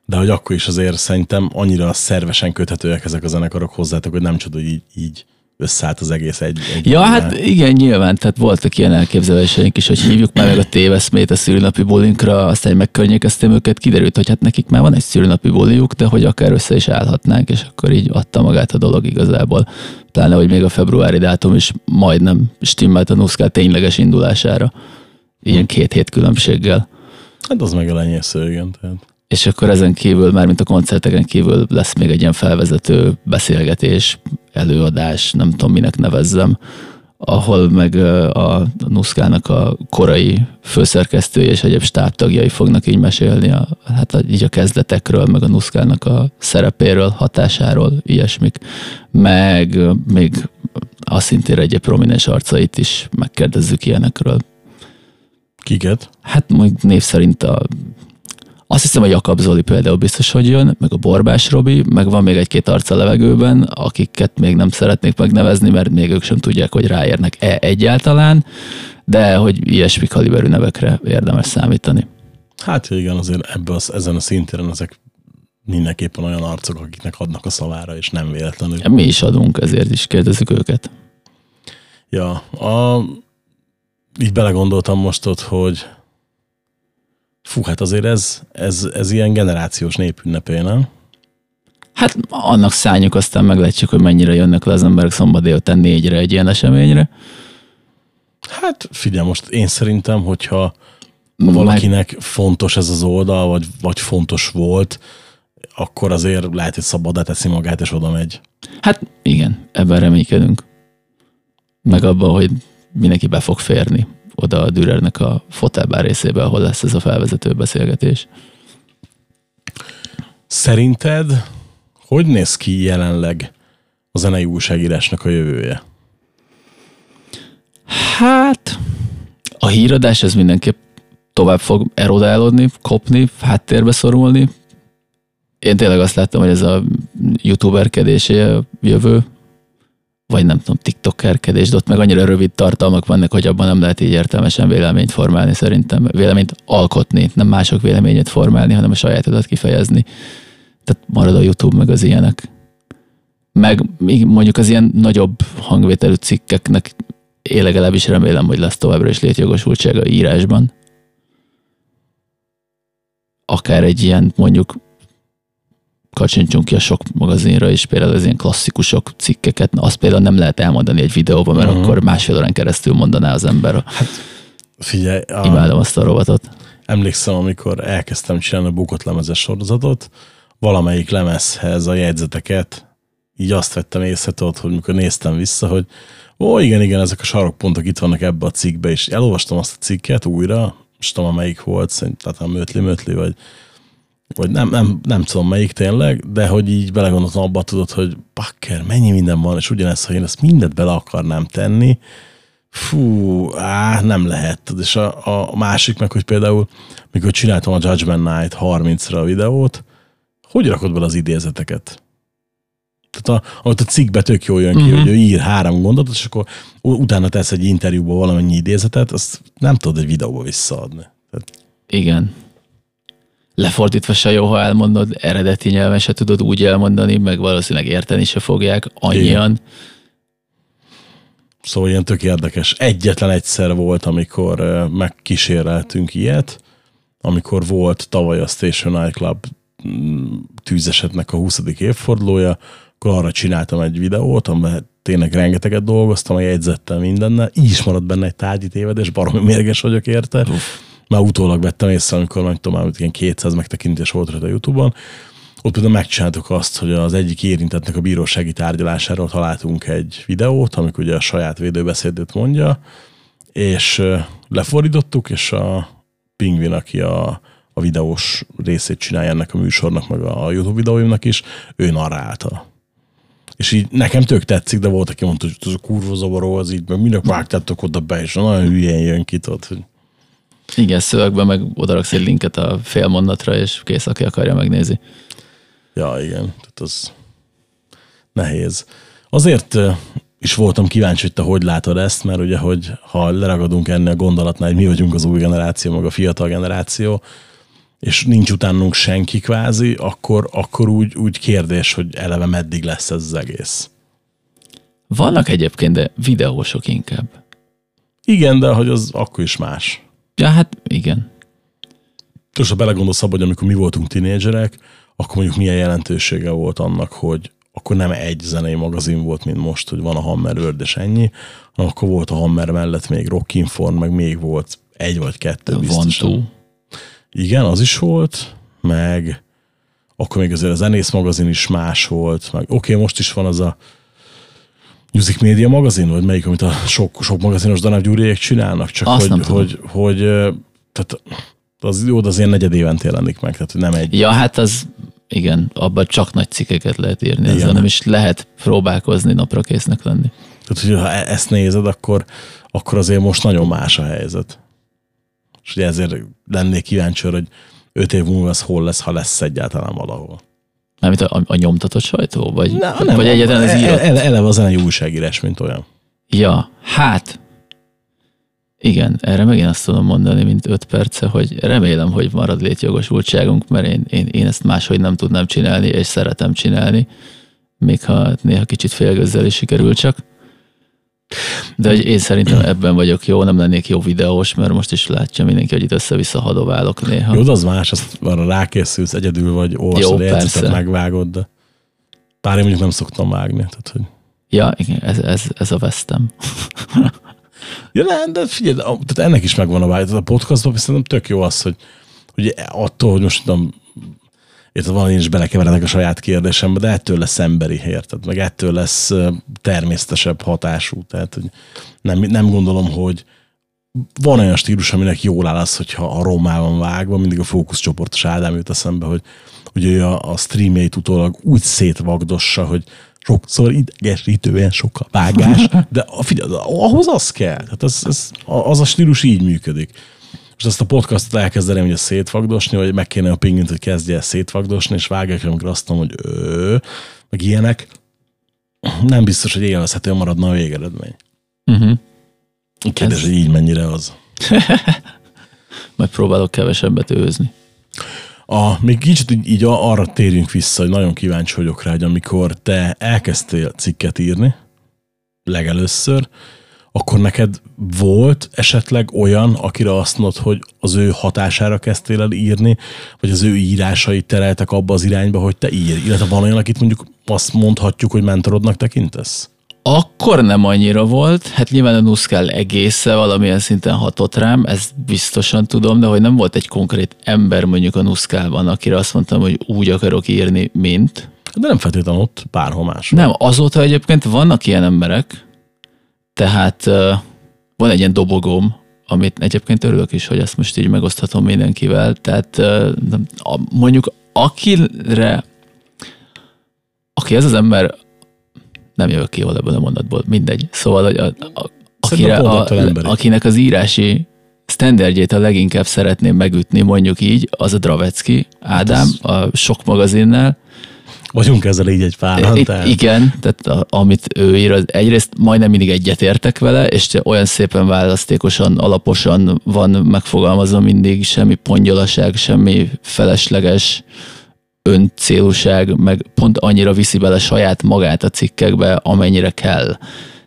de hogy akkor is azért szerintem annyira szervesen köthetőek ezek a zenekarok hozzátok, hogy nem csoda, hogy így, így összeállt az egész egy. egy Ja, hát igen, nyilván, tehát voltak ilyen elképzeléseink is, hogy hívjuk már meg a téveszmét a szülinapi bulinkra, aztán megkörnyékeztem őket, kiderült, hogy hát nekik már van egy szülinapi buliuk, de hogy akár össze is állhatnánk, és akkor így adta magát a dolog igazából. Pláne, hogy még a februári dátum is majdnem stimmelt a Nuszkál tényleges indulására. Ilyen két hét különbséggel. Hát az meg a lenyésző, igen. Tehát. És akkor ezen kívül, már mint a koncerteken kívül lesz még egy ilyen felvezető beszélgetés, előadás, nem tudom minek nevezzem, ahol meg a Nuszkának a korai főszerkesztője és egyéb stábtagjai fognak így mesélni, a, hát a, így a kezdetekről, meg a Nuszkának a szerepéről, hatásáról, ilyesmik. Meg még a szintén egyéb prominens arcait is megkérdezzük ilyenekről. Kiket? Hát mondjuk név szerint a azt hiszem, hogy Jakab Zoli például biztos, hogy jön, meg a Borbás Robi, meg van még egy-két arc a levegőben, akiket még nem szeretnék megnevezni, mert még ők sem tudják, hogy ráérnek-e egyáltalán, de hogy ilyesmi kaliberű nevekre érdemes számítani. Hát igen, azért ebbe az, ezen a szintéren ezek mindenképpen olyan arcok, akiknek adnak a szavára, és nem véletlenül. Mi is adunk, ezért is kérdezzük őket. Ja, a, így belegondoltam most ott, hogy fú, hát azért ez, ez, ez ilyen generációs népünnepé, nem? Hát annak szálljuk, aztán meglátjuk, hogy mennyire jönnek le az emberek szombat délután négyre egy ilyen eseményre. Hát figyelj, most én szerintem, hogyha Meg- valakinek fontos ez az oldal, vagy, vagy fontos volt, akkor azért lehet, hogy szabadá teszi magát, és oda megy. Hát igen, ebben reménykedünk. Meg abban, hogy mindenki be fog férni oda a Dürernek a fotelbár részébe, ahol lesz ez a felvezető beszélgetés. Szerinted hogy néz ki jelenleg a zenei újságírásnak a jövője? Hát, a híradás ez mindenképp tovább fog erodálódni, kopni, háttérbe szorulni. Én tényleg azt láttam, hogy ez a youtuberkedésé a jövő, vagy nem tudom, tiktokerkedés, de ott meg annyira rövid tartalmak vannak, hogy abban nem lehet így értelmesen véleményt formálni szerintem. Véleményt alkotni, nem mások véleményét formálni, hanem a sajátodat kifejezni. Tehát marad a YouTube meg az ilyenek. Meg mondjuk az ilyen nagyobb hangvételű cikkeknek én legalábbis remélem, hogy lesz továbbra is létjogosultsága írásban. Akár egy ilyen mondjuk kacsincsunk ki a sok magazinra is, például az ilyen klasszikusok cikkeket, azt például nem lehet elmondani egy videóban, mert uh-huh. akkor másfél órán keresztül mondaná az ember. Figyelj, a, Imádom azt a rovatot. emlékszem, amikor elkezdtem csinálni a bukott lemezes sorozatot, valamelyik lemezhez a jegyzeteket, így azt vettem észre, tudod, hogy mikor néztem vissza, hogy ó, igen, igen, ezek a sarokpontok itt vannak ebbe a cikkbe, és elolvastam azt a cikket újra, most tudom, melyik volt, szerintem tehát a Mötli Mötli, vagy, vagy nem, nem, nem tudom melyik tényleg, de hogy így belegondoltam abba, tudod, hogy bakker, mennyi minden van, és ugyanez, ha én ezt mindent bele akarnám tenni, fú, á, nem lehet. És a, a másik meg, hogy például, mikor csináltam a Judgment Night 30-ra a videót, hogy rakod bele az idézeteket? Tehát a, ahogy a cikkbe tök jól jön ki, uh-huh. hogy ő ír három gondolatot, és akkor utána tesz egy interjúba valamennyi idézetet, azt nem tudod egy videóba visszaadni. Tehát, Igen. Lefordítva se jó, ha elmondod, eredeti nyelven se tudod úgy elmondani, meg valószínűleg érteni se fogják annyian. Szóval ilyen tök érdekes. Egyetlen egyszer volt, amikor megkíséreltünk ilyet, amikor volt tavaly a Station Eye Club mm, tűzesetnek a 20. évfordulója, akkor arra csináltam egy videót, amiben tényleg rengeteget dolgoztam, a jegyzettel mindennel, így is maradt benne egy tárgyi tévedés, baromi mérges vagyok érte. Már utólag vettem észre, amikor meg tudom, hogy ilyen 200 megtekintés volt rajta a Youtube-on, ott például megcsináltuk azt, hogy az egyik érintettnek a bírósági tárgyalásáról találtunk egy videót, amikor ugye a saját védőbeszédét mondja, és lefordítottuk, és a Pingvin, aki a, a videós részét csinálja ennek a műsornak, meg a YouTube videóimnak is, ő narrálta. És így nekem tök tetszik, de volt, aki mondta, hogy ez a kurva zavaró, az így, meg minek vágtátok oda be, és nagyon hülyén jön ki, tudod, hogy Igen, szövegben meg odaraksz egy linket a félmondatra, és kész, aki akarja, megnézi. Ja, igen, tehát az nehéz. Azért is voltam kíváncsi, hogy te hogy látod ezt, mert ugye, hogy ha leragadunk ennél a gondolatnál, hogy mi vagyunk az új generáció, meg a fiatal generáció, és nincs utánunk senki kvázi, akkor, akkor úgy, úgy kérdés, hogy eleve meddig lesz ez az egész. Vannak egyébként, de videósok inkább. Igen, de hogy az akkor is más. Ja, hát igen. És ha belegondolsz abba, hogy amikor mi voltunk tinédzserek, akkor mondjuk milyen jelentősége volt annak, hogy akkor nem egy zenei magazin volt, mint most, hogy van a Hammer World és ennyi, hanem akkor volt a Hammer mellett még Rock Inform, meg még volt egy vagy kettő Van biztosan. túl. Igen, az is volt, meg akkor még azért a zenész magazin is más volt, meg oké, okay, most is van az a Music Media magazin, vagy melyik, amit a sok, sok magazinos Danáv Gyuriék csinálnak, csak Azt hogy, hogy, hogy, tehát az jó, de az ilyen negyed évente jelenik meg, tehát nem egy. Ja, hát az igen, abban csak nagy cikkeket lehet írni, Igen. ezzel nem is lehet próbálkozni, napra késznek lenni. Tehát, hogy ha e- ezt nézed, akkor, akkor azért most nagyon más a helyzet. És ugye ezért lennék kíváncsi, hogy öt év múlva ez hol lesz, ha lesz egyáltalán valahol. Mármint a, a nyomtatott sajtó? Vagy, Na, vagy egyáltalán az e- írott? Ele, eleve az egy újságírás, mint olyan. Ja, hát igen, erre megint azt tudom mondani, mint öt perce, hogy remélem, hogy marad létjogosultságunk, mert én, én, én ezt máshogy nem tudnám csinálni, és szeretem csinálni, még ha néha kicsit félgözzel is sikerül csak. De hogy én szerintem ebben vagyok jó, nem lennék jó videós, mert most is látja mindenki, hogy itt össze-vissza hadoválok néha. Jó, az más, azt arra rákészülsz, egyedül vagy, olvasod, jegyzetet, megvágod, de bár én mondjuk nem szoktam vágni. Tehát, hogy... Ja, igen, ez, ez, ez a vesztem. [LAUGHS] Ja, nem, de figyelj, tehát ennek is megvan a vágy. A podcastban szerintem tök jó az, hogy, hogy attól, hogy most tudom, érted, én is belekeveredek a saját kérdésembe, de ettől lesz emberi, érted? Meg ettől lesz természetesebb hatású. Tehát, hogy nem, nem gondolom, hogy van olyan stílus, aminek jól áll az, hogyha a rommá van vágva, mindig a fókuszcsoportos Ádám jut eszembe, hogy, hogy ő a, a streamjeit utólag úgy szétvagdossa, hogy sokszor idegesítően sok a vágás, de a- figyelj, ahhoz az kell. Tehát ez, ez, az a stílus így működik. És ezt a podcastot elkezdeném ugye szétvagdosni, vagy meg kéne a pingvint, hogy kezdje el szétvagdosni, és vágják, amikor azt mondom, hogy ő, meg ilyenek, nem biztos, hogy élvezhető maradna a végeredmény. Uh-huh. Kérdés, hogy így mennyire az. [LAUGHS] Majd próbálok kevesebbet őzni. A, még kicsit így, így arra térjünk vissza, hogy nagyon kíváncsi vagyok rá, hogy amikor te elkezdtél cikket írni, legelőször, akkor neked volt esetleg olyan, akire azt mondod, hogy az ő hatására kezdtél el írni, vagy az ő írásai tereltek abba az irányba, hogy te írj? Illetve van olyan, akit mondjuk azt mondhatjuk, hogy mentorodnak tekintesz? Akkor nem annyira volt, hát nyilván a Nuszkál egésze valamilyen szinten hatott rám, ezt biztosan tudom, de hogy nem volt egy konkrét ember mondjuk a Nuszkálban, akire azt mondtam, hogy úgy akarok írni, mint. De nem feltétlenül ott, bárhol más. Nem, azóta egyébként vannak ilyen emberek, tehát van egy ilyen dobogóm, amit egyébként örülök is, hogy ezt most így megoszthatom mindenkivel, tehát mondjuk akire, aki ez az ember, nem jövök ki ebből a mondatból, mindegy. Szóval, hogy a, a, akire, a, akinek az írási standardjét a leginkább szeretném megütni, mondjuk így, az a Dravecki Ádám, a sok magazinnál, Vagyunk ezzel így egy páran, I- tehát Igen, tehát a, amit ő ír, az egyrészt majdnem mindig egyetértek vele, és olyan szépen választékosan, alaposan van megfogalmazva mindig, semmi pongyolaság, semmi felesleges öncélúság, meg pont annyira viszi bele saját magát a cikkekbe, amennyire kell.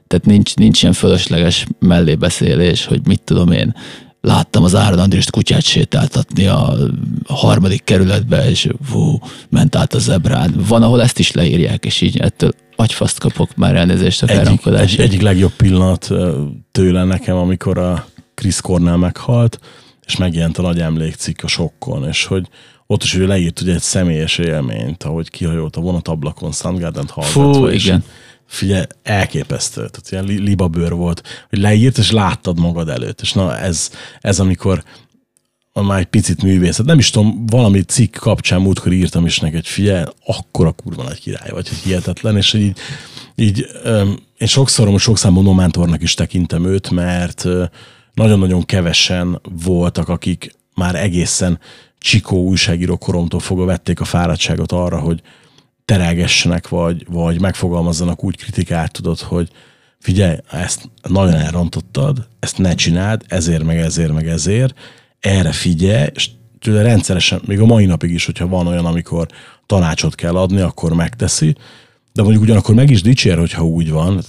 Tehát nincs, nincs ilyen fölösleges mellébeszélés, hogy mit tudom én, láttam az Áron Andrést kutyát sétáltatni a harmadik kerületbe, és fú, ment át a zebrán. Van, ahol ezt is leírják, és így ettől agyfaszt kapok már elnézést a egyik, egy, káromkodásért. egyik legjobb pillanat tőle nekem, amikor a Chris Cornell meghalt, és megjelent a nagy emlékcikk a sokkon, és hogy ott is ő leírt ugye egy személyes élményt, ahogy kihajolt a vonatablakon Soundgarden-t hallgatva. Fú, és igen. Figyelj, elképesztő. Tehát ilyen li- libabőr volt, hogy leírt, és láttad magad előtt. És na, ez, ez amikor már egy picit művészet. Nem is tudom, valami cikk kapcsán múltkor írtam is neked, hogy figyelj, akkora kurva nagy király vagy, hogy hihetetlen, és hogy így, így öm, én sokszor, most sok számú mentornak is tekintem őt, mert nagyon-nagyon kevesen voltak, akik már egészen csikó újságíró koromtól fogva vették a fáradtságot arra, hogy terelgessenek, vagy, vagy megfogalmazzanak úgy kritikát, tudod, hogy figyelj, ezt nagyon elrontottad, ezt ne csináld, ezért, meg ezért, meg ezért, erre figyelj, és tőle rendszeresen, még a mai napig is, hogyha van olyan, amikor tanácsot kell adni, akkor megteszi, de mondjuk ugyanakkor meg is dicsér, hogyha úgy van,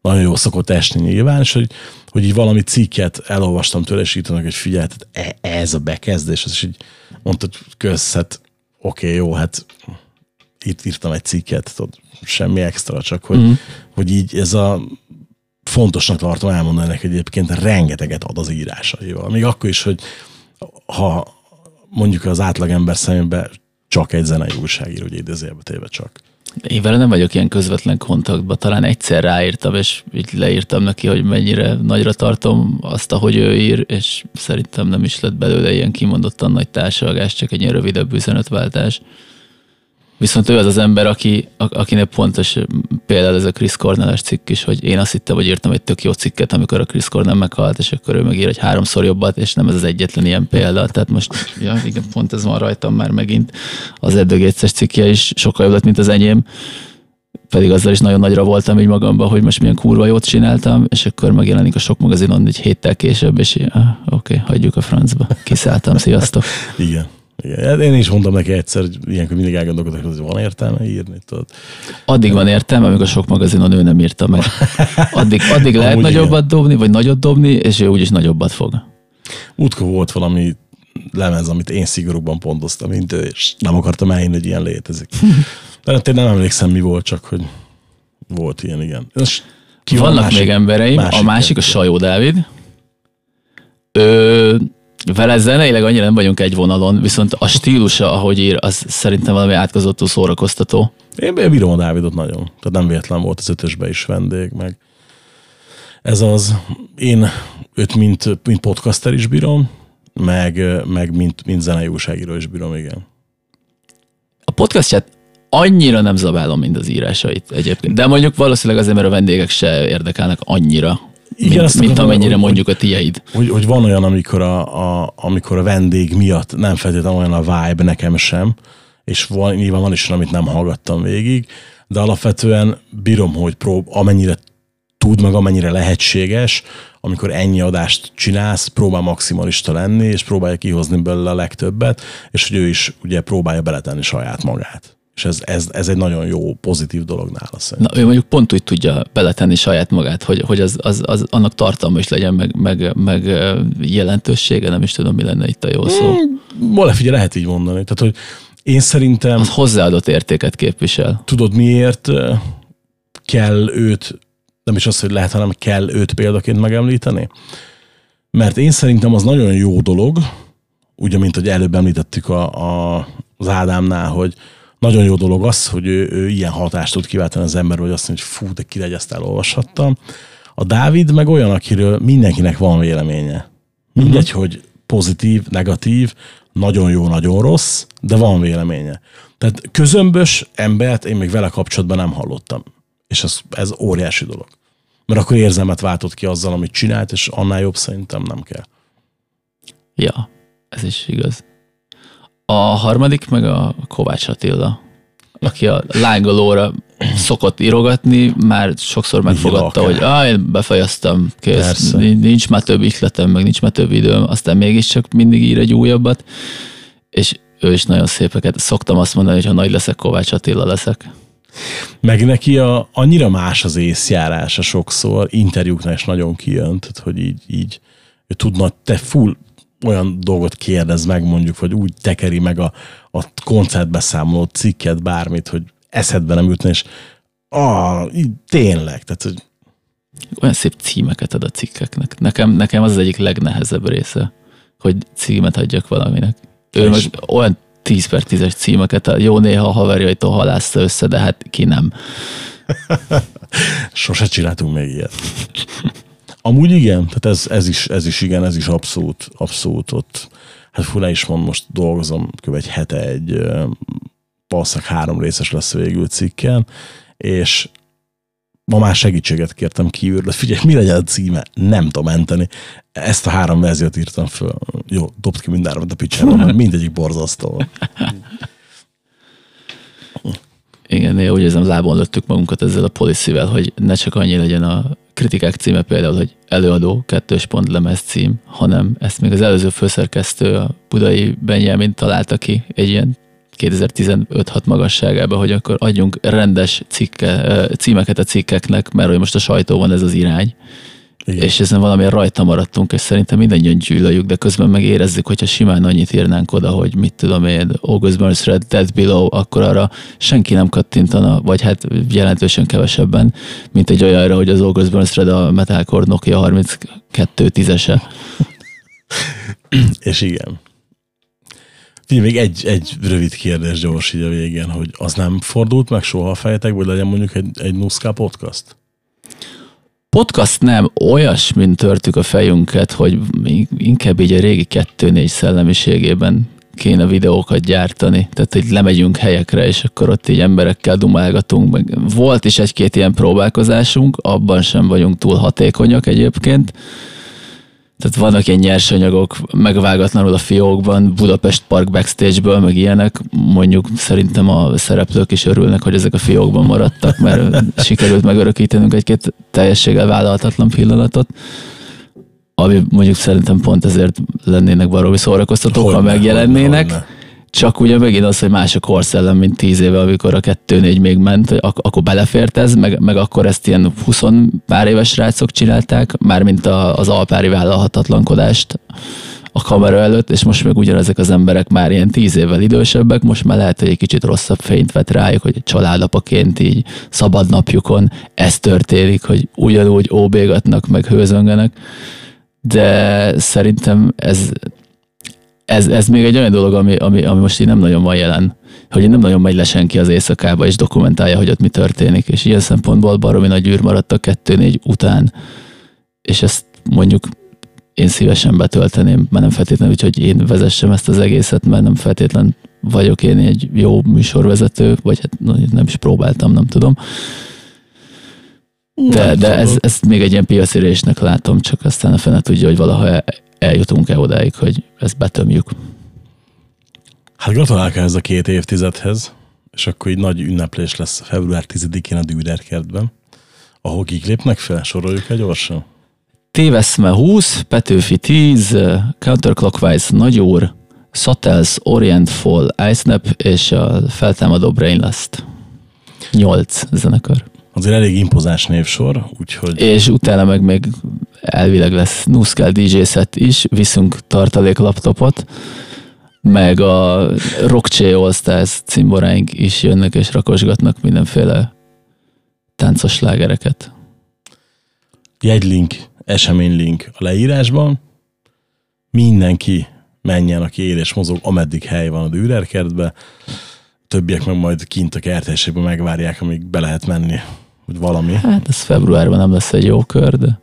nagyon jó szokott esni nyilván, és hogy, hogy így valami cikket elolvastam tőle, és írtam, hogy figyelj, e- ez a bekezdés, és így mondtad, kösz, hát oké, okay, jó, hát itt írtam egy cikket, tudod, semmi extra, csak hogy, mm. hogy így ez a fontosnak tartom elmondani neki, hogy egyébként rengeteget ad az írásaival. Még akkor is, hogy ha mondjuk az átlagember szemében csak egy zenei újságíró, hogy idézőjelbe téve csak. Én vele nem vagyok ilyen közvetlen kontaktban, talán egyszer ráírtam, és így leírtam neki, hogy mennyire nagyra tartom azt, ahogy ő ír, és szerintem nem is lett belőle ilyen kimondottan nagy társadalás, csak egy ilyen rövidebb üzenetváltás. Viszont ő az az ember, aki, akinek pontos például ez a Chris Cornell cikk is, hogy én azt hittem, hogy írtam egy tök jó cikket, amikor a Chris Cornell meghalt, és akkor ő megír egy háromszor jobbat, és nem ez az egyetlen ilyen példa. Tehát most, ja, igen, pont ez van rajtam már megint. Az Eddögéces cikkje is sokkal jobb lett, mint az enyém pedig azzal is nagyon nagyra voltam így magamban, hogy most milyen kurva jót csináltam, és akkor megjelenik a sok magazinon egy héttel később, és ah, oké, okay, hagyjuk a francba. Kiszálltam, sziasztok. Igen. Igen. Én is mondtam neki egyszer, hogy ilyenkor mindig elgondolkodok, hogy van értelme írni. Tudod. Addig van értelme, amíg a sok magazinon ő nem írta meg. [LAUGHS] Addig, addig lehet Amúgy nagyobbat igen. dobni, vagy nagyot dobni, és ő úgyis nagyobbat fog. Múltkor volt valami lemez, amit én szigorúban pontoztam, mint ő, és nem akartam elhinni, hogy ilyen létezik. [LAUGHS] De én nem emlékszem, mi volt, csak hogy volt ilyen, igen. ki Vannak másik, még embereim, másik a másik a Sajó Dávid. Ő vele zeneileg annyira nem vagyunk egy vonalon, viszont a stílusa, ahogy ír, az szerintem valami átkozottul szórakoztató. Én, én bírom a Dávidot nagyon. Tehát nem véletlen volt az ötösbe is vendég, meg ez az, én őt mint, mint podcaster is bírom, meg, meg mint, mint zenei újságíró is bírom, igen. A podcastját annyira nem zabálom, mint az írásait egyébként. De mondjuk valószínűleg azért, mert a vendégek se érdekelnek annyira, igen, mint, mint amennyire hogy, mondjuk a tieid. Hogy, hogy van olyan, amikor a, a, amikor a vendég miatt nem feltétlenül olyan a vibe nekem sem, és van, nyilván van is amit nem hallgattam végig, de alapvetően bírom, hogy prób, amennyire tud, meg amennyire lehetséges, amikor ennyi adást csinálsz, próbál maximalista lenni, és próbálja kihozni belőle a legtöbbet, és hogy ő is ugye próbálja beletenni saját magát. És ez, ez, ez egy nagyon jó, pozitív dolog nála szerintem. Na, ő mondjuk pont úgy tudja beletenni saját magát, hogy, hogy az, az, az annak tartalma is legyen, meg, meg, meg jelentősége, nem is tudom, mi lenne itt a jó szó. Hmm, figyelj, lehet így mondani. Tehát, hogy én szerintem... Az hozzáadott értéket képvisel. Tudod, miért kell őt, nem is az, hogy lehet, hanem kell őt példaként megemlíteni? Mert én szerintem az nagyon jó dolog, ugye, mint hogy előbb említettük a, a, az Ádámnál, hogy, nagyon jó dolog az, hogy ő, ő ilyen hatást tud kiváltani az ember, hogy azt mondja, hogy fú, de kiregy, ezt elolvashattam. A Dávid meg olyan, akiről mindenkinek van véleménye. Mindegy, uh-huh. hogy pozitív, negatív, nagyon jó, nagyon rossz, de van véleménye. Tehát közömbös embert én még vele kapcsolatban nem hallottam. És ez, ez óriási dolog. Mert akkor érzelmet váltott ki azzal, amit csinált, és annál jobb szerintem nem kell. Ja, ez is igaz. A harmadik meg a Kovács Attila, aki a lángolóra szokott írogatni, már sokszor megfogadta, hogy ah, én befejeztem, kész, Persze. nincs már több ihletem, meg nincs már több időm, aztán mégiscsak mindig ír egy újabbat, és ő is nagyon szépeket. Szoktam azt mondani, hogy ha nagy leszek, Kovács Attila leszek. Meg neki a, annyira más az észjárása sokszor, interjúknál is nagyon kijön, tehát hogy így, így ő tudna, te full olyan dolgot kérdez meg mondjuk, vagy úgy tekeri meg a, a koncertbeszámoló cikket, bármit, hogy eszedbe nem jutna, és ah, így tényleg, tehát hogy olyan szép címeket ad a cikkeknek. Nekem, nekem az az egyik legnehezebb része, hogy címet adjak valaminek. Ő most olyan 10 per 10-es címeket, jó néha a haverjaitól halászta össze, de hát ki nem. [LAUGHS] Sose csináltunk még ilyet. Amúgy igen, tehát ez, ez, is, ez is igen, ez is abszolút, abszolút ott. Hát fura is mond, most dolgozom kb. egy hete egy valószínűleg három részes lesz végül cikken, és ma már segítséget kértem kívül, de figyelj, mi legyen a címe? Nem tudom menteni. Ezt a három verziót írtam föl. Jó, dobd ki mindármat a picsába, [LAUGHS] mert mindegyik borzasztó. Igen, néha úgy érzem, lábon lőttük magunkat ezzel a policyvel, hogy ne csak annyi legyen a kritikák címe például, hogy előadó, kettős pont lemez cím, hanem ezt még az előző főszerkesztő, a budai Benjamin találta ki egy ilyen 2015-6 magasságába, hogy akkor adjunk rendes cikke, címeket a cikkeknek, mert hogy most a sajtóban ez az irány. Igen. És ezen valamilyen rajta maradtunk, és szerintem mindannyian gyűlöljük, de közben meg érezzük, hogyha simán annyit írnánk oda, hogy mit tudom én, August Burns Dead Below, akkor arra senki nem kattintana, vagy hát jelentősen kevesebben, mint egy olyanra, hogy az August Burns a Metalcore Nokia 32 10-ese. [CLEARS THROAT] És igen. Figyelj, még egy, egy rövid kérdés gyors így a végén, hogy az nem fordult meg soha a fejetek, hogy legyen mondjuk egy, egy Nuszka podcast? Podcast nem, olyasmin törtük a fejünket, hogy inkább így a régi 2-4 szellemiségében kéne videókat gyártani. Tehát, hogy lemegyünk helyekre, és akkor ott így emberekkel dumálgatunk. Meg volt is egy-két ilyen próbálkozásunk, abban sem vagyunk túl hatékonyak egyébként. Tehát vannak ilyen nyersanyagok megvágatlanul a fiókban, Budapest Park backstage-ből, meg ilyenek. Mondjuk szerintem a szereplők is örülnek, hogy ezek a fiókban maradtak, mert [LAUGHS] sikerült megörökítenünk egy-két teljességgel vállalhatatlan pillanatot. Ami mondjuk szerintem pont ezért lennének baromi szórakoztatók, ha megjelennének. hogyne. Csak ugye megint az, hogy más a korszellem, mint tíz éve, amikor a kettő négy még ment, ak- akkor belefért ez, meg, meg akkor ezt ilyen 20 pár éves srácok csinálták, mármint a, az alpári vállalhatatlankodást a kamera előtt, és most meg ugyanezek az emberek már ilyen tíz évvel idősebbek, most már lehet, hogy egy kicsit rosszabb fényt vet rájuk, hogy családapaként így szabad napjukon ez történik, hogy ugyanúgy óbégatnak, meg hőzöngenek, de szerintem ez, ez, ez még egy olyan dolog, ami, ami, ami most így nem nagyon van jelen, hogy nem nagyon megy le senki az éjszakába, és dokumentálja, hogy ott mi történik, és ilyen szempontból baromi nagy űr maradt a kettő-négy után, és ezt mondjuk én szívesen betölteném, mert nem feltétlenül úgy, hogy én vezessem ezt az egészet, mert nem feltétlen vagyok én egy jó műsorvezető, vagy hát nem is próbáltam, nem tudom. De, de ez, ezt még egy ilyen piacérésnek látom, csak aztán a fene tudja, hogy valaha el- eljutunk-e odáig, hogy ezt betömjük. Hát gratulálok ehhez a két évtizedhez, és akkor így nagy ünneplés lesz február 10-én a Dürer kertben, ahol kik lépnek fel, soroljuk egy gyorsan. Téveszme 20, Petőfi 10, Counterclockwise Nagyúr, Sotels, Orient Fall, Icenap és a feltámadó Brainlust. 8 zenekar. Azért elég impozáns névsor, úgyhogy És utána meg még elvileg lesz Nuszkál DJ set is, viszünk tartalék laptopot, meg a Rockché All Stars cimboráink is jönnek és rakosgatnak mindenféle táncos slágereket. jegylink, eseménylink a leírásban. Mindenki menjen, aki él és mozog, ameddig hely van a Dürer kertbe. Többiek meg majd kint a kerthelyiségben megvárják, amíg be lehet menni, hogy valami. Hát ez februárban nem lesz egy jó kör, de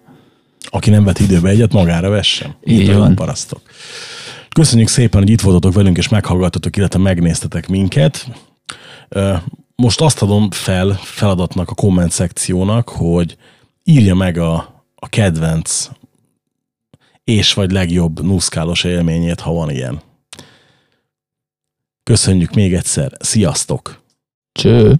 Aki nem vett időbe egyet, magára vessen. Így van. Parasztok. Köszönjük szépen, hogy itt voltatok velünk, és meghallgattatok, illetve megnéztetek minket. Most azt adom fel feladatnak a komment szekciónak, hogy írja meg a, a kedvenc és vagy legjobb nuszkálos élményét, ha van ilyen. Köszönjük még egyszer. Sziasztok! cső!